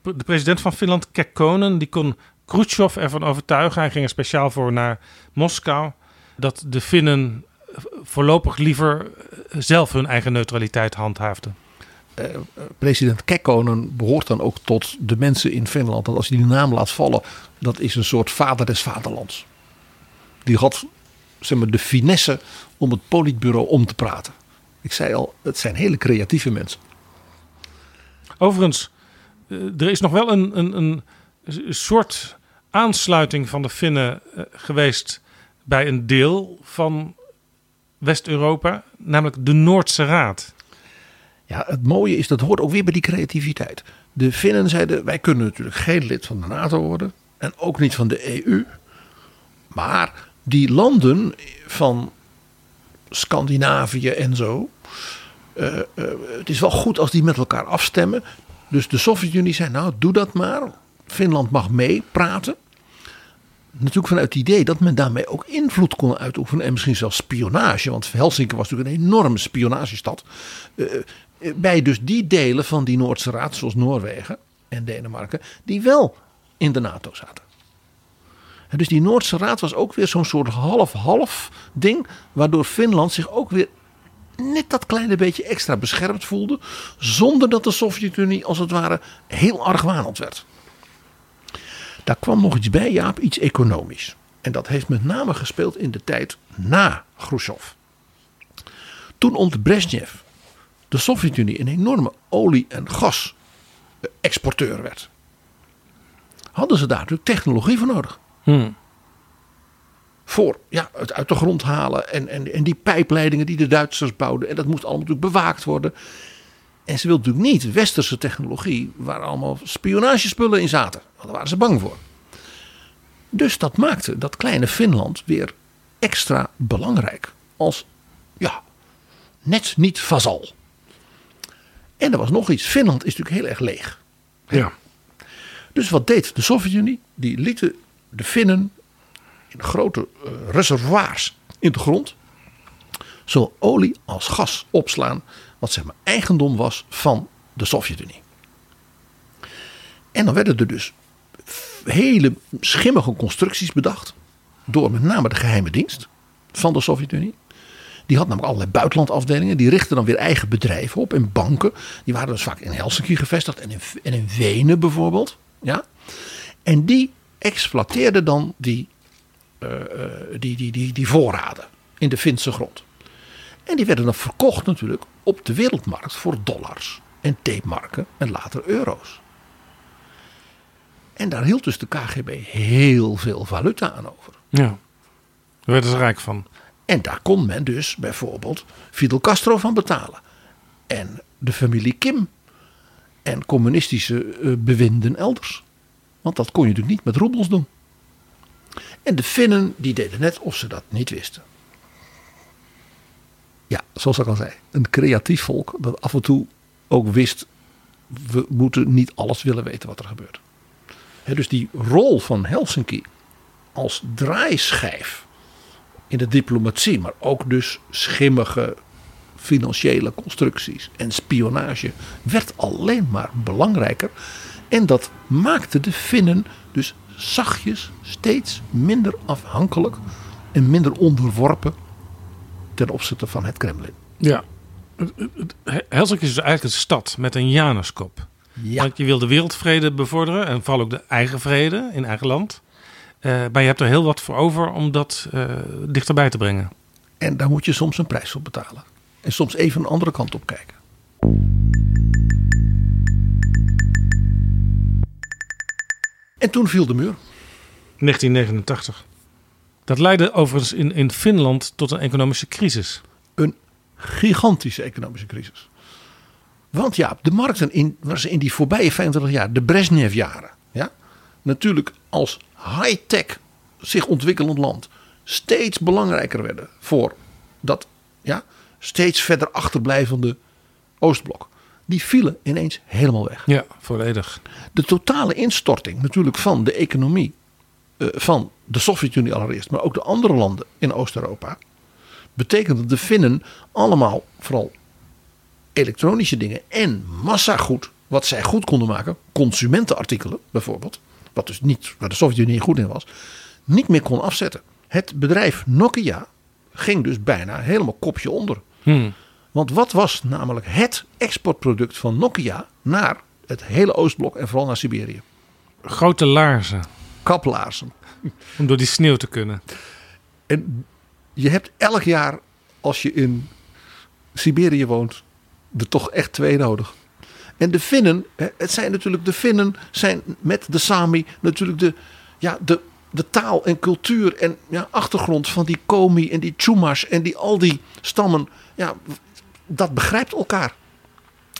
De president van Finland, Kekkonen, die kon Khrushchev ervan overtuigen. Hij ging er speciaal voor naar Moskou. Dat de Finnen voorlopig liever zelf hun eigen neutraliteit handhaafden. Uh, president Kekkonen behoort dan ook tot de mensen in Finland. Dat als je die naam laat vallen, dat is een soort vader des vaderlands. Die had zeg maar, de finesse om het politbureau om te praten. Ik zei al, het zijn hele creatieve mensen. Overigens, er is nog wel een, een, een soort aansluiting van de Finnen uh, geweest bij een deel van West-Europa, namelijk de Noordse Raad. Ja, het mooie is dat hoort ook weer bij die creativiteit. De Finnen zeiden: wij kunnen natuurlijk geen lid van de NATO worden en ook niet van de EU. Maar die landen van Scandinavië en zo. Uh, uh, het is wel goed als die met elkaar afstemmen. Dus de Sovjet-Unie zei: Nou, doe dat maar. Finland mag meepraten. Natuurlijk vanuit het idee dat men daarmee ook invloed kon uitoefenen. En misschien zelfs spionage. Want Helsinki was natuurlijk een enorme spionagestad. Uh, bij dus die delen van die Noordse Raad, zoals Noorwegen en Denemarken, die wel in de NATO zaten. En dus die Noordse Raad was ook weer zo'n soort half-half ding. Waardoor Finland zich ook weer net dat kleine beetje extra beschermd voelde. Zonder dat de Sovjet-Unie als het ware heel argwanend werd. Daar kwam nog iets bij, Jaap, iets economisch. En dat heeft met name gespeeld in de tijd na Khrushchev. Toen onder Brezhnev de Sovjet-Unie een enorme olie- en gas-exporteur werd, hadden ze daar natuurlijk technologie voor nodig. Hmm. Voor ja, het uit de grond halen en, en, en die pijpleidingen die de Duitsers bouwden. En dat moest allemaal natuurlijk bewaakt worden. En ze wilden natuurlijk niet westerse technologie waar allemaal spionagespullen in zaten. Want daar waren ze bang voor. Dus dat maakte dat kleine Finland weer extra belangrijk. Als, ja, net niet vazal. En er was nog iets. Finland is natuurlijk heel erg leeg. Ja. Dus wat deed de Sovjet-Unie? Die lieten de Finnen in grote uh, reservoirs in de grond zowel olie als gas opslaan, wat zeg maar eigendom was van de Sovjet-Unie. En dan werden er dus hele schimmige constructies bedacht door met name de geheime dienst van de Sovjet-Unie. Die had namelijk allerlei buitenlandafdelingen. Die richtten dan weer eigen bedrijven op en banken. Die waren dus vaak in Helsinki gevestigd en in, en in Wenen bijvoorbeeld. Ja? En die exploiteerden dan die, uh, die, die, die, die voorraden in de Finse grond. En die werden dan verkocht natuurlijk op de wereldmarkt voor dollars en tapemarken en later euro's. En daar hield dus de KGB heel veel valuta aan over. Ja, daar werden ze rijk van. En daar kon men dus bijvoorbeeld Fidel Castro van betalen. En de familie Kim. En communistische uh, bewinden elders. Want dat kon je natuurlijk niet met roebels doen. En de Finnen die deden net of ze dat niet wisten. Ja, zoals ik al zei. Een creatief volk dat af en toe ook wist. We moeten niet alles willen weten wat er gebeurt. dus die rol van Helsinki als draaischijf in de diplomatie, maar ook dus schimmige financiële constructies en spionage werd alleen maar belangrijker. En dat maakte de Finnen dus zachtjes steeds minder afhankelijk en minder onderworpen ten opzichte van het Kremlin. Ja, Helsinki is dus eigenlijk een stad met een Januskop. Ja. Want je wil de wereldvrede bevorderen en vooral ook de eigen vrede in eigen land. Uh, maar je hebt er heel wat voor over om dat uh, dichterbij te brengen. En daar moet je soms een prijs voor betalen. En soms even een andere kant op kijken. En toen viel de muur. 1989. Dat leidde overigens in, in Finland tot een economische crisis. Een gigantische economische crisis. Want ja, de markten in, was in die voorbije 25 jaar, de Brezhnev-jaren, ja, natuurlijk als high-tech zich ontwikkelend land steeds belangrijker werden voor dat ja, steeds verder achterblijvende Oostblok. Die vielen ineens helemaal weg. Ja, volledig. De totale instorting natuurlijk van de economie uh, van de Sovjet-Unie allereerst, maar ook de andere landen in Oost-Europa, betekende dat de Finnen allemaal vooral elektronische dingen en massagoed, wat zij goed konden maken, consumentenartikelen bijvoorbeeld, wat dus niet, waar de Sovjet-Unie goed in was, niet meer kon afzetten. Het bedrijf Nokia ging dus bijna helemaal kopje onder. Hmm. Want wat was namelijk het exportproduct van Nokia naar het hele Oostblok en vooral naar Siberië? Grote laarzen. Kaplaarzen. Om door die sneeuw te kunnen. En je hebt elk jaar, als je in Siberië woont, er toch echt twee nodig. En de Finnen, het zijn natuurlijk de Finnen, zijn met de Sami natuurlijk de, ja, de, de taal en cultuur en ja, achtergrond van die Komi en die Chumash en die, al die stammen. Ja, dat begrijpt elkaar.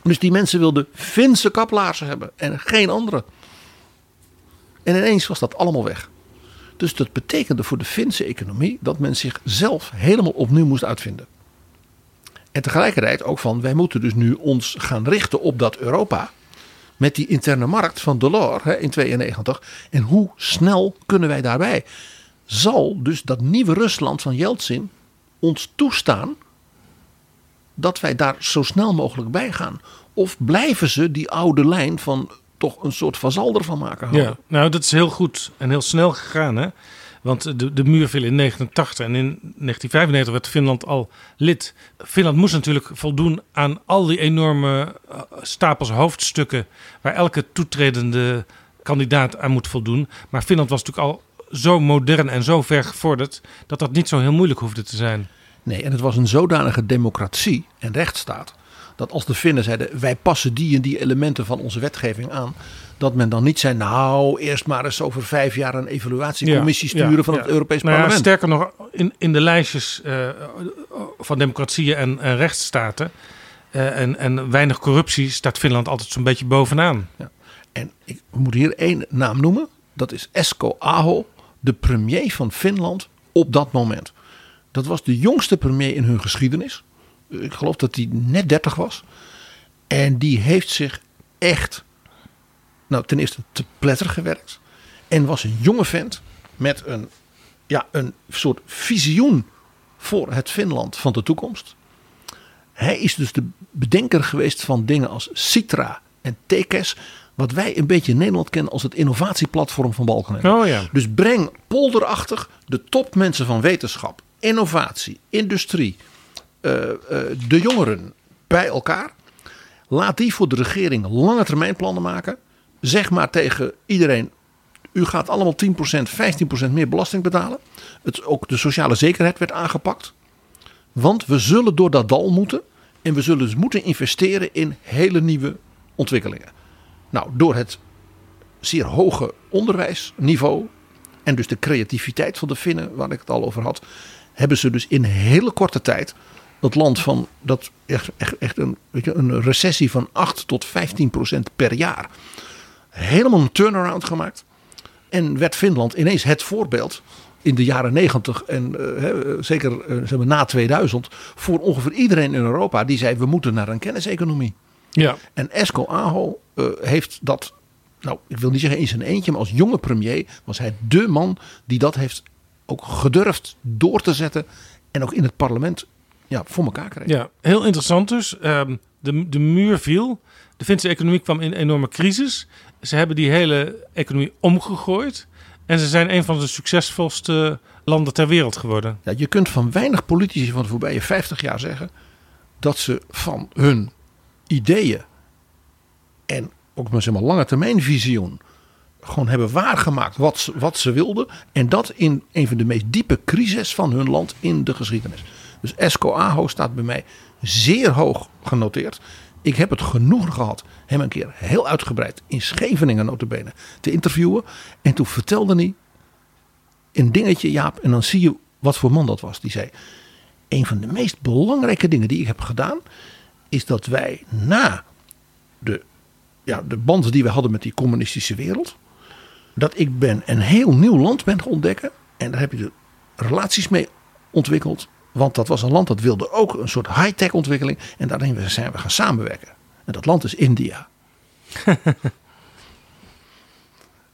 Dus die mensen wilden Finse kaplaarzen hebben en geen andere. En ineens was dat allemaal weg. Dus dat betekende voor de Finse economie dat men zichzelf helemaal opnieuw moest uitvinden. En tegelijkertijd ook van wij moeten dus nu ons gaan richten op dat Europa. Met die interne markt van Delors hè, in 92. En hoe snel kunnen wij daarbij? Zal dus dat nieuwe Rusland van Yeltsin ons toestaan dat wij daar zo snel mogelijk bij gaan? Of blijven ze die oude lijn van toch een soort vazalder van maken houden? Ja, nou dat is heel goed en heel snel gegaan hè. Want de, de muur viel in 1989 en in 1995 werd Finland al lid. Finland moest natuurlijk voldoen aan al die enorme eh, stapels hoofdstukken waar elke toetredende kandidaat aan moet voldoen. Maar Finland was natuurlijk al zo modern en zo ver gevorderd dat dat niet zo heel moeilijk hoefde te zijn. Nee, en het was een zodanige democratie en rechtsstaat dat als de Finnen zeiden wij passen die en die elementen van onze wetgeving aan, dat men dan niet zei, nou, eerst maar eens over vijf jaar een evaluatiecommissie sturen van het Europees nou Parlement. sterker nog, in, in de lijstjes uh, van democratieën en, en rechtsstaten uh, en, en weinig corruptie staat Finland altijd zo'n beetje bovenaan. En ik moet hier één naam noemen. Dat is Esko Aho, de premier van Finland op dat moment. Dat was de jongste premier in hun geschiedenis. Ik geloof dat hij net 30 was. En die heeft zich echt nou, ten eerste te pletter gewerkt. En was een jonge vent met een, ja, een soort visioen voor het Finland van de toekomst. Hij is dus de bedenker geweest van dingen als Citra en Tekes. Wat wij een beetje in Nederland kennen als het innovatieplatform van Balkenende. Oh ja. Dus breng polderachtig de topmensen van wetenschap, innovatie, industrie, de jongeren bij elkaar. Laat die voor de regering lange termijn plannen maken. Zeg maar tegen iedereen: u gaat allemaal 10%, 15% meer belasting betalen. Het, ook de sociale zekerheid werd aangepakt. Want we zullen door dat dal moeten. En we zullen dus moeten investeren in hele nieuwe ontwikkelingen. Nou, door het zeer hoge onderwijsniveau. En dus de creativiteit van de Finnen, waar ik het al over had. Hebben ze dus in hele korte tijd dat land van dat echt, echt, echt een, weet je, een recessie van 8 tot 15 procent per jaar. Helemaal een turnaround gemaakt. En werd Finland ineens het voorbeeld in de jaren 90 en eh, zeker eh, zeg maar, na 2000 voor ongeveer iedereen in Europa die zei we moeten naar een kenniseconomie. Ja. En Esko Aho eh, heeft dat, nou ik wil niet zeggen in zijn eentje, maar als jonge premier was hij dé man die dat heeft ook gedurfd door te zetten en ook in het parlement ja, voor elkaar kreeg. Ja, heel interessant dus. Ehm, de, de muur viel. De Finse economie kwam in een enorme crisis. Ze hebben die hele economie omgegooid. En ze zijn een van de succesvolste landen ter wereld geworden. Ja, je kunt van weinig politici van de voorbije 50 jaar zeggen dat ze van hun ideeën en ook maar zeg maar lange termijn visioen gewoon hebben waargemaakt wat ze, wat ze wilden. En dat in een van de meest diepe crises van hun land in de geschiedenis. Dus Esco Aho staat bij mij zeer hoog genoteerd. Ik heb het genoegen gehad hem een keer heel uitgebreid in Scheveningen notabene te interviewen. En toen vertelde hij een dingetje Jaap en dan zie je wat voor man dat was. Die zei, een van de meest belangrijke dingen die ik heb gedaan is dat wij na de, ja, de band die we hadden met die communistische wereld. Dat ik ben een heel nieuw land ben gaan ontdekken. En daar heb je de relaties mee ontwikkeld. Want dat was een land dat wilde ook een soort high-tech ontwikkeling. En daarin zijn we gaan samenwerken. En dat land is India. (laughs)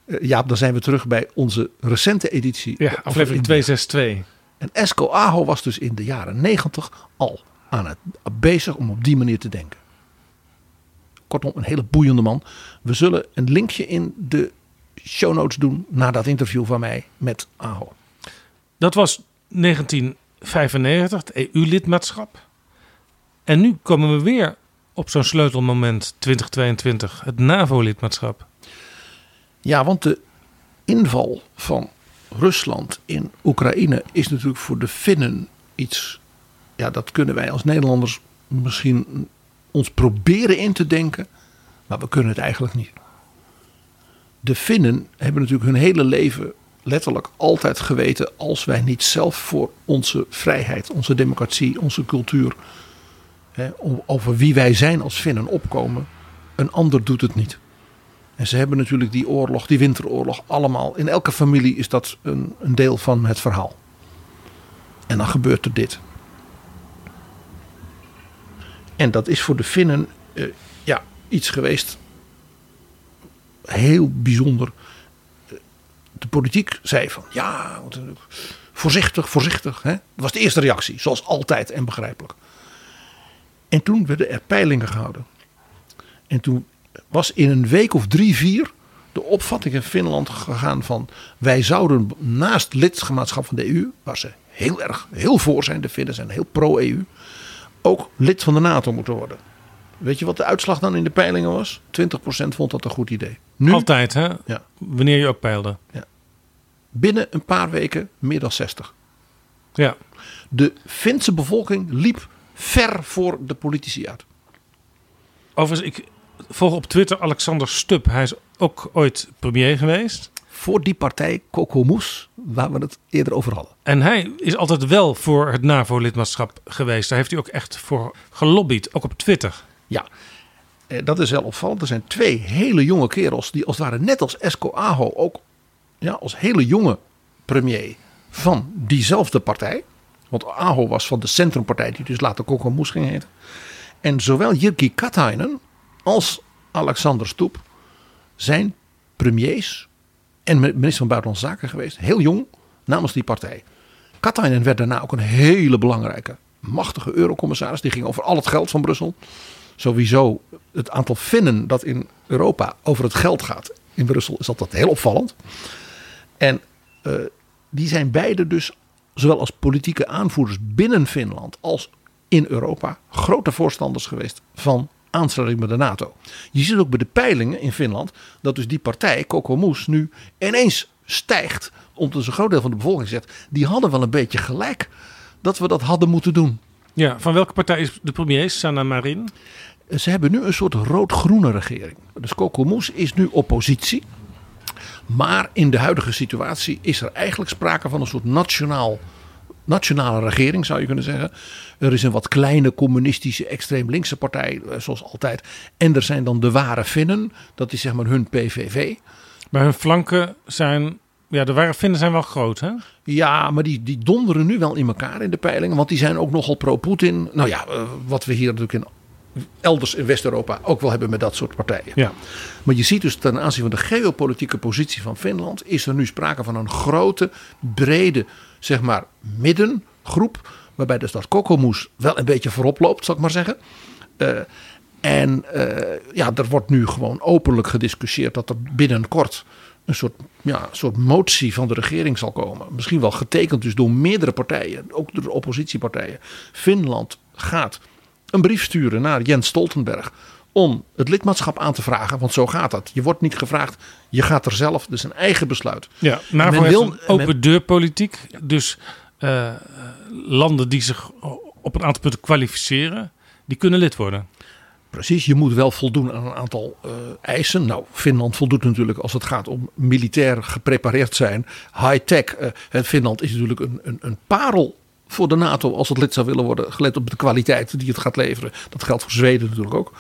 Eh, Jaap, dan zijn we terug bij onze recente editie. Ja, aflevering India. 262. En Esco Aho was dus in de jaren 90 al aan het bezig om op die manier te denken. Kortom, een hele boeiende man. We zullen een linkje in de show notes doen naar dat interview van mij met Aho. Dat was 1995, het EU-lidmaatschap. En nu komen we weer op zo'n sleutelmoment 2022, het NAVO-lidmaatschap. Ja, want de inval van Rusland in Oekraïne is natuurlijk voor de Finnen iets. Ja, dat kunnen wij als Nederlanders misschien ons proberen in te denken, maar we kunnen het eigenlijk niet. De Finnen hebben natuurlijk hun hele leven letterlijk altijd geweten: als wij niet zelf voor onze vrijheid, onze democratie, onze cultuur, hè, over wie wij zijn als Finnen opkomen, een ander doet het niet. En ze hebben natuurlijk die oorlog, die winteroorlog, allemaal. In elke familie is dat een, een deel van het verhaal. En dan gebeurt er dit. En dat is voor de Finnen eh, ja, iets geweest. Heel bijzonder. De politiek zei van ja, een- voorzichtig, voorzichtig. Hè? Dat was de eerste reactie, zoals altijd en begrijpelijk. En toen werden er peilingen gehouden. En toen was in een week of drie, vier de opvatting in Finland gegaan van wij zouden naast lidmaatschap van de EU, waar ze heel erg heel voor zijn, de Finnen zijn heel pro-EU, ook lid van de NATO moeten worden. Weet je wat de uitslag dan in de peilingen was? 20% vond dat een goed idee. Nu, Altijd, hè? Ja. Wanneer je ook peilde. Binnen een paar weken meer dan 60. Ja. De Finse bevolking liep ver voor de politici uit. Overigens, ik volg op Twitter Alexander Stubb. Hij is ook ooit premier geweest. Voor die partij Kokomus, waar we het eerder over hadden. En hij is altijd wel voor het NAVO-lidmaatschap geweest. Daar heeft hij ook echt voor gelobbyd, ook op Twitter. Ja, eh, dat is wel opvallend. Er zijn twee hele jonge kerels die als het ware net als Esco Aho ook ja, als hele jonge premier van diezelfde partij. Want Aho was van de Centrumpartij die dus later Kokomus ging heten. En zowel Jyrki Katainen als Alexander Stoep zijn premiers en minister van Buitenlandse Zaken geweest. Heel jong namens die partij. Katainen werd daarna ook een hele belangrijke, machtige eurocommissaris. Die ging over al het geld van Brussel. Sowieso het aantal Finnen dat in Europa over het geld gaat in Brussel is altijd heel opvallend. En uh, die zijn beide dus, zowel als politieke aanvoerders binnen Finland als in Europa, grote voorstanders geweest van aansluiting met de NATO. Je ziet ook bij de peilingen in Finland dat dus die partij, Kokoomus, nu ineens stijgt. Omdat een groot deel van de bevolking zegt, die hadden wel een beetje gelijk dat we dat hadden moeten doen. Ja, van welke partij is de premier, Sanna Marin? Ze hebben nu een soort rood-groene regering. Dus Kokoomus is nu oppositie. Maar in de huidige situatie is er eigenlijk sprake van een soort nationaal, nationale regering, zou je kunnen zeggen. Er is een wat kleine communistische extreem linkse partij, eh, zoals altijd. En er zijn dan de ware Finnen, dat is zeg maar hun PVV. Maar hun flanken zijn ja, de ware Finnen zijn wel groot, hè? Ja, maar die, die donderen nu wel in elkaar in de peilingen. Want die zijn ook nogal pro-Poetin. Nou ja, eh, wat we hier natuurlijk in elders in West-Europa ook wel hebben met dat soort partijen. Ja. Maar je ziet dus ten aanzien van de geopolitieke positie van Finland is er nu sprake van een grote, brede, zeg maar middengroep. Waarbij dus dat Kokomoes wel een beetje voorop loopt, zal ik maar zeggen. Uh, en uh, ja, er wordt nu gewoon openlijk gediscussieerd dat er binnenkort een soort, ja, soort motie van de regering zal komen. Misschien wel getekend dus door meerdere partijen, ook door de oppositiepartijen. Finland gaat een brief sturen naar Jens Stoltenberg om het lidmaatschap aan te vragen. Want zo gaat dat. Je wordt niet gevraagd, je gaat er zelf. Dus een eigen besluit. Ja, NAVO men wil, open men, deurpolitiek. Dus uh, landen die zich op een aantal punten kwalificeren, die kunnen lid worden. Precies, je moet wel voldoen aan een aantal uh, eisen. Nou, Finland voldoet natuurlijk als het gaat om militair geprepareerd zijn. High-tech. Uh, Finland is natuurlijk een, een, een parel voor de NATO als het lid zou willen worden, gelet op de kwaliteit die het gaat leveren. Dat geldt voor Zweden natuurlijk ook.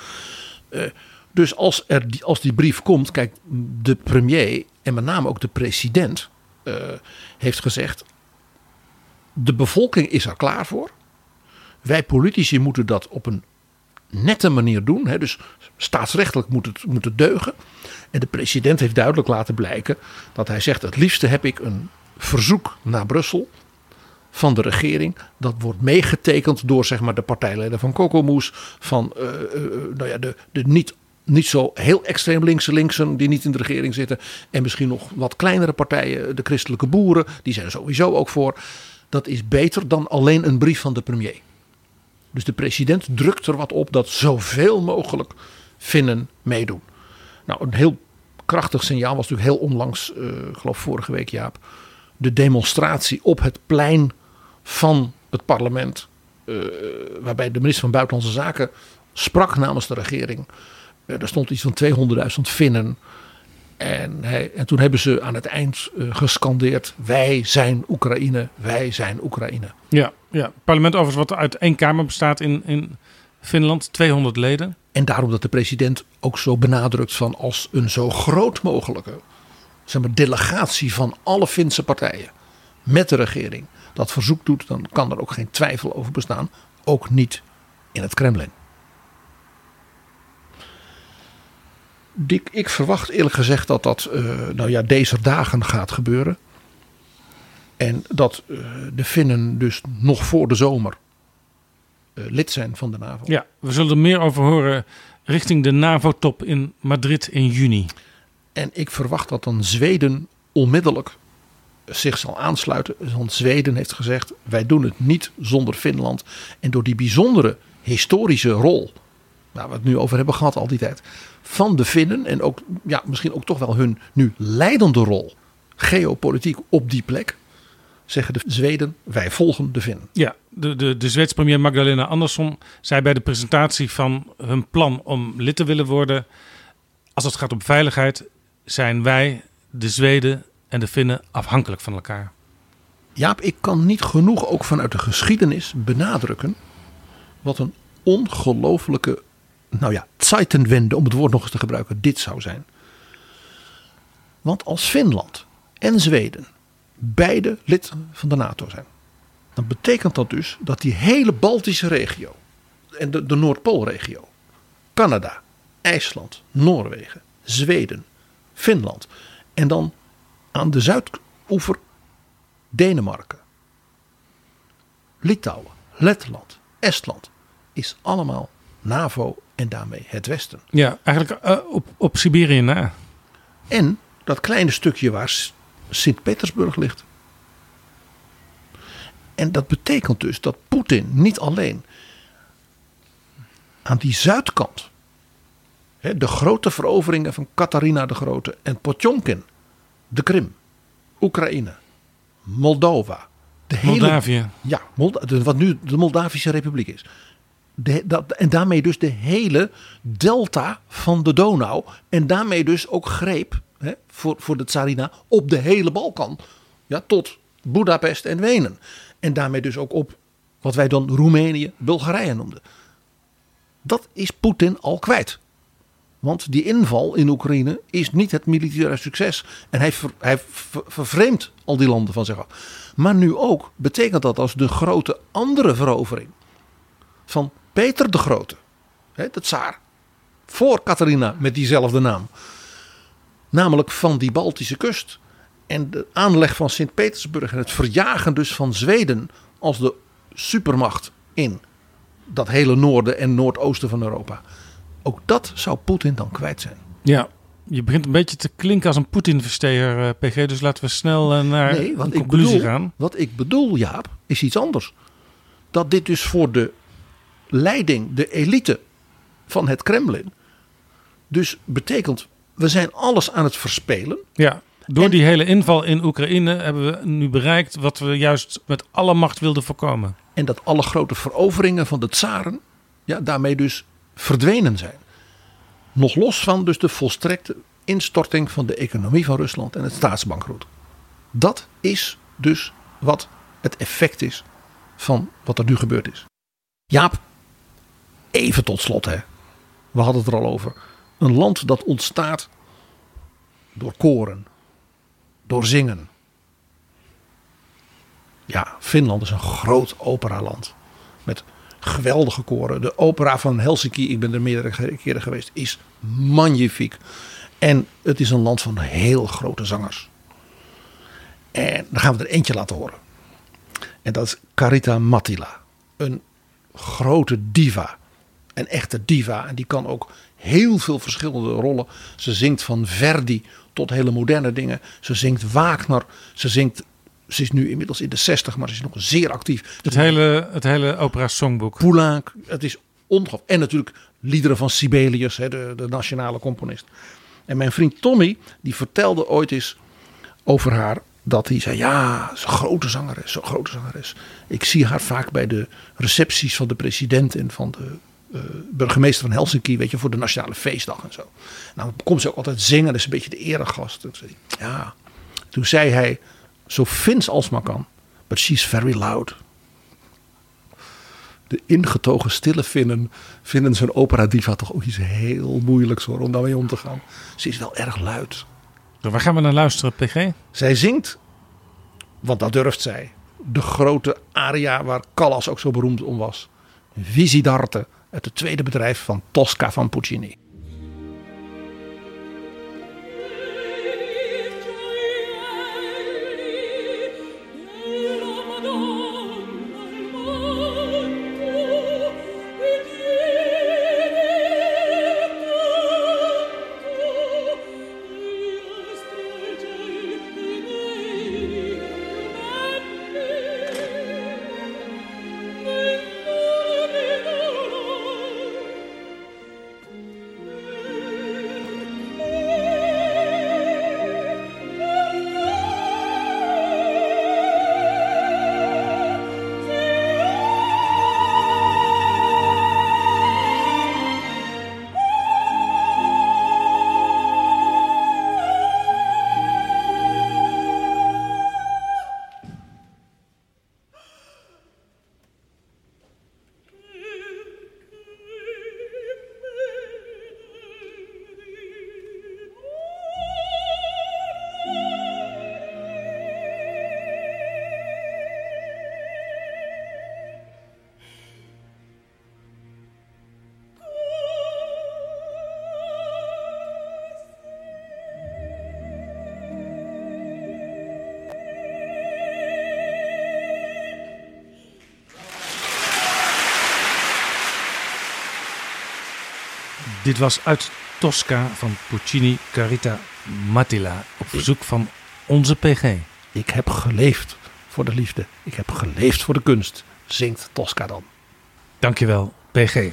Uh, dus als, er die, als die brief komt, kijk, de premier en met name ook de president uh, heeft gezegd: de bevolking is er klaar voor. Wij politici moeten dat op een nette manier doen. Hè, dus staatsrechtelijk moet het, moet het deugen. En de president heeft duidelijk laten blijken dat hij zegt: het liefste heb ik een verzoek naar Brussel van de regering. Dat wordt meegetekend door zeg maar, de partijleden van Kokomoes. Van uh, uh, nou ja, de, de niet, niet zo heel extreem linkse linksen die niet in de regering zitten. En misschien nog wat kleinere partijen. De christelijke boeren. Die zijn er sowieso ook voor. Dat is beter dan alleen een brief van de premier. Dus de president drukt er wat op dat zoveel mogelijk Finnen meedoen. Nou, een heel krachtig signaal was natuurlijk heel onlangs, uh, geloof vorige week Jaap. De demonstratie op het plein van het parlement. Uh, waarbij de minister van Buitenlandse Zaken sprak namens de regering. Uh, er stond iets van 200.000 Finnen. En, hij, en, toen hebben ze aan het eind uh, gescandeerd: Wij zijn Oekraïne, wij zijn Oekraïne. Ja, ja. het parlement overigens wat uit één kamer bestaat in, in Finland, 200 leden. En daarom dat de president ook zo benadrukt van als een zo groot mogelijke zeg maar, delegatie van alle Finse partijen met de regering dat verzoek doet, dan kan er ook geen twijfel over bestaan. Ook niet in het Kremlin. Dick, ik verwacht eerlijk gezegd dat dat uh, nou ja, deze dagen gaat gebeuren. En dat uh, de Finnen dus nog voor de zomer uh, lid zijn van de NAVO. Ja, we zullen er meer over horen richting de NAVO-top in Madrid in juni. En ik verwacht dat dan Zweden onmiddellijk zich zal aansluiten. Want Zweden heeft gezegd: wij doen het niet zonder Finland. En door die bijzondere historische rol, waar we het nu over hebben gehad al die tijd, van de Finnen en ook ja, misschien ook toch wel hun nu leidende rol, geopolitiek op die plek, zeggen de Zweden: wij volgen de Finnen. Ja, de, de, de Zweedse premier Magdalena Andersson zei bij de presentatie van hun plan om lid te willen worden: als het gaat om veiligheid, zijn wij, de Zweden en de Finnen afhankelijk van elkaar. Jaap, ik kan niet genoeg ook vanuit de geschiedenis benadrukken wat een ongelofelijke, nou ja, Zeitenwende, om het woord nog eens te gebruiken, dit zou zijn. Want als Finland en Zweden beide lid van de NATO zijn, dan betekent dat dus dat die hele Baltische regio en de, de Noordpoolregio, Canada, IJsland, Noorwegen, Zweden, Finland en dan aan de zuidoever Denemarken, Litouwen, Letland, Estland is allemaal NAVO en daarmee het Westen. Ja, eigenlijk eh, op, op Siberië na. En dat kleine stukje waar Sint-Petersburg ligt. En dat betekent dus dat Poetin niet alleen aan die zuidkant, hè, de grote veroveringen van Katharina de Grote en Potjomkin, de Krim, Oekraïne, Moldova, de hele, Moldavië. ja, wat nu de Moldavische Republiek is. De, dat, en daarmee dus de hele delta van de Donau. En daarmee dus ook greep hè, voor, voor de Tsarina op de hele Balkan. Ja, tot Budapest en Wenen. En daarmee dus ook op wat wij dan Roemenië, Bulgarije noemden. Dat is Poetin al kwijt. Want die inval in Oekraïne is niet het militaire succes. En hij, hij ver- vervreemdt al die landen van zich af. Maar nu ook betekent dat als de grote andere verovering van Peter de Grote, hè, de tsaar, voor Catharina met diezelfde naam, namelijk van die Baltische kust en de aanleg van Sint-Petersburg en het verjagen dus van Zweden als de supermacht in dat hele noorden en noordoosten van Europa. Ook dat zou Poetin dan kwijt zijn. Ja, je begint een beetje te klinken als een Poetin-versteer, eh, PG. Dus laten we snel eh, naar Nee, een wat ik, conclusie bedoel, gaan. wat ik bedoel, Jaap, is iets anders. Dat dit dus voor de leiding, de elite van het Kremlin, dus betekent, we zijn alles aan het verspelen. Ja, door En- die hele inval in Oekraïne hebben we nu bereikt wat we juist met alle macht wilden voorkomen. En dat alle grote veroveringen van de tsaren ja, daarmee dus verdwenen zijn. Nog los van dus de volstrekte instorting van de economie van Rusland en het staatsbankroet. Dat is dus wat het effect is van wat er nu gebeurd is. Jaap, even tot slot hè. We hadden het er al over. Een land dat ontstaat door koren, door zingen, ja, Finland is een groot operaland. Met geweldige koren. De opera van Helsinki, ik ben er meerdere keren geweest, is magnifiek. En het is een land van heel grote zangers. En dan gaan we er eentje laten horen. En dat is Carita Mattila. Een grote diva. Een echte diva. En die kan ook heel veel verschillende rollen. Ze zingt van Verdi tot hele moderne dingen. Ze zingt Wagner. Ze zingt. Ze is nu inmiddels in de 60, maar ze is nog zeer actief. Het hele, het hele opera songboek. Poulenc. Het is ongelooflijk. En natuurlijk liederen van Sibelius, hè, de, de nationale componist. En mijn vriend Tommy, die vertelde ooit eens over haar. Dat hij zei, ja, een grote zangeres, zo'n grote zangeres. Ik zie haar vaak bij de recepties van de president en van de eh, burgemeester van Helsinki, weet je, voor de nationale feestdag en zo. Nou, dan komt ze ook altijd zingen, dat is een beetje de eregast. Zei ja, toen zei hij, zo Fins als maar kan, but she's very loud de ingetogen stille Finnen vinden zo'n opera diva toch ook iets heel moeilijks hoor, om daarmee om te gaan. Ze is wel erg luid. Waar gaan we naar luisteren, PG? Zij zingt, want dat durft zij, de grote aria waar Callas ook zo beroemd om was. Visidarte, uit het tweede bedrijf van Tosca van Puccini. Dit was uit Tosca van Puccini Carita Mattila op verzoek van onze PG. Ik heb geleefd voor de liefde. Ik heb geleefd voor de kunst. Zingt Tosca dan. Dankjewel, PG.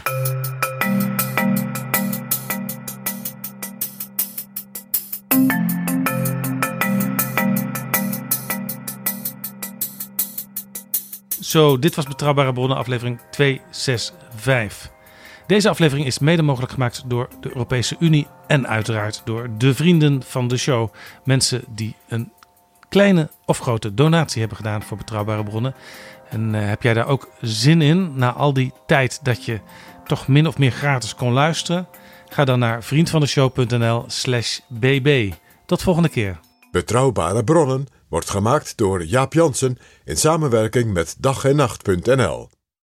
Zo, dit was Betrouwbare Bronnen, aflevering 265. Deze aflevering is mede mogelijk gemaakt door de Europese Unie en uiteraard door de vrienden van de show. Mensen die een kleine of grote donatie hebben gedaan voor Betrouwbare Bronnen. En eh, heb jij daar ook zin in, na al die tijd dat je toch min of meer gratis kon luisteren? Ga dan naar vriendvandeshow.nl slash bb. Tot volgende keer. Betrouwbare bronnen wordt gemaakt door Jaap Jansen in samenwerking met dag en nacht.nl.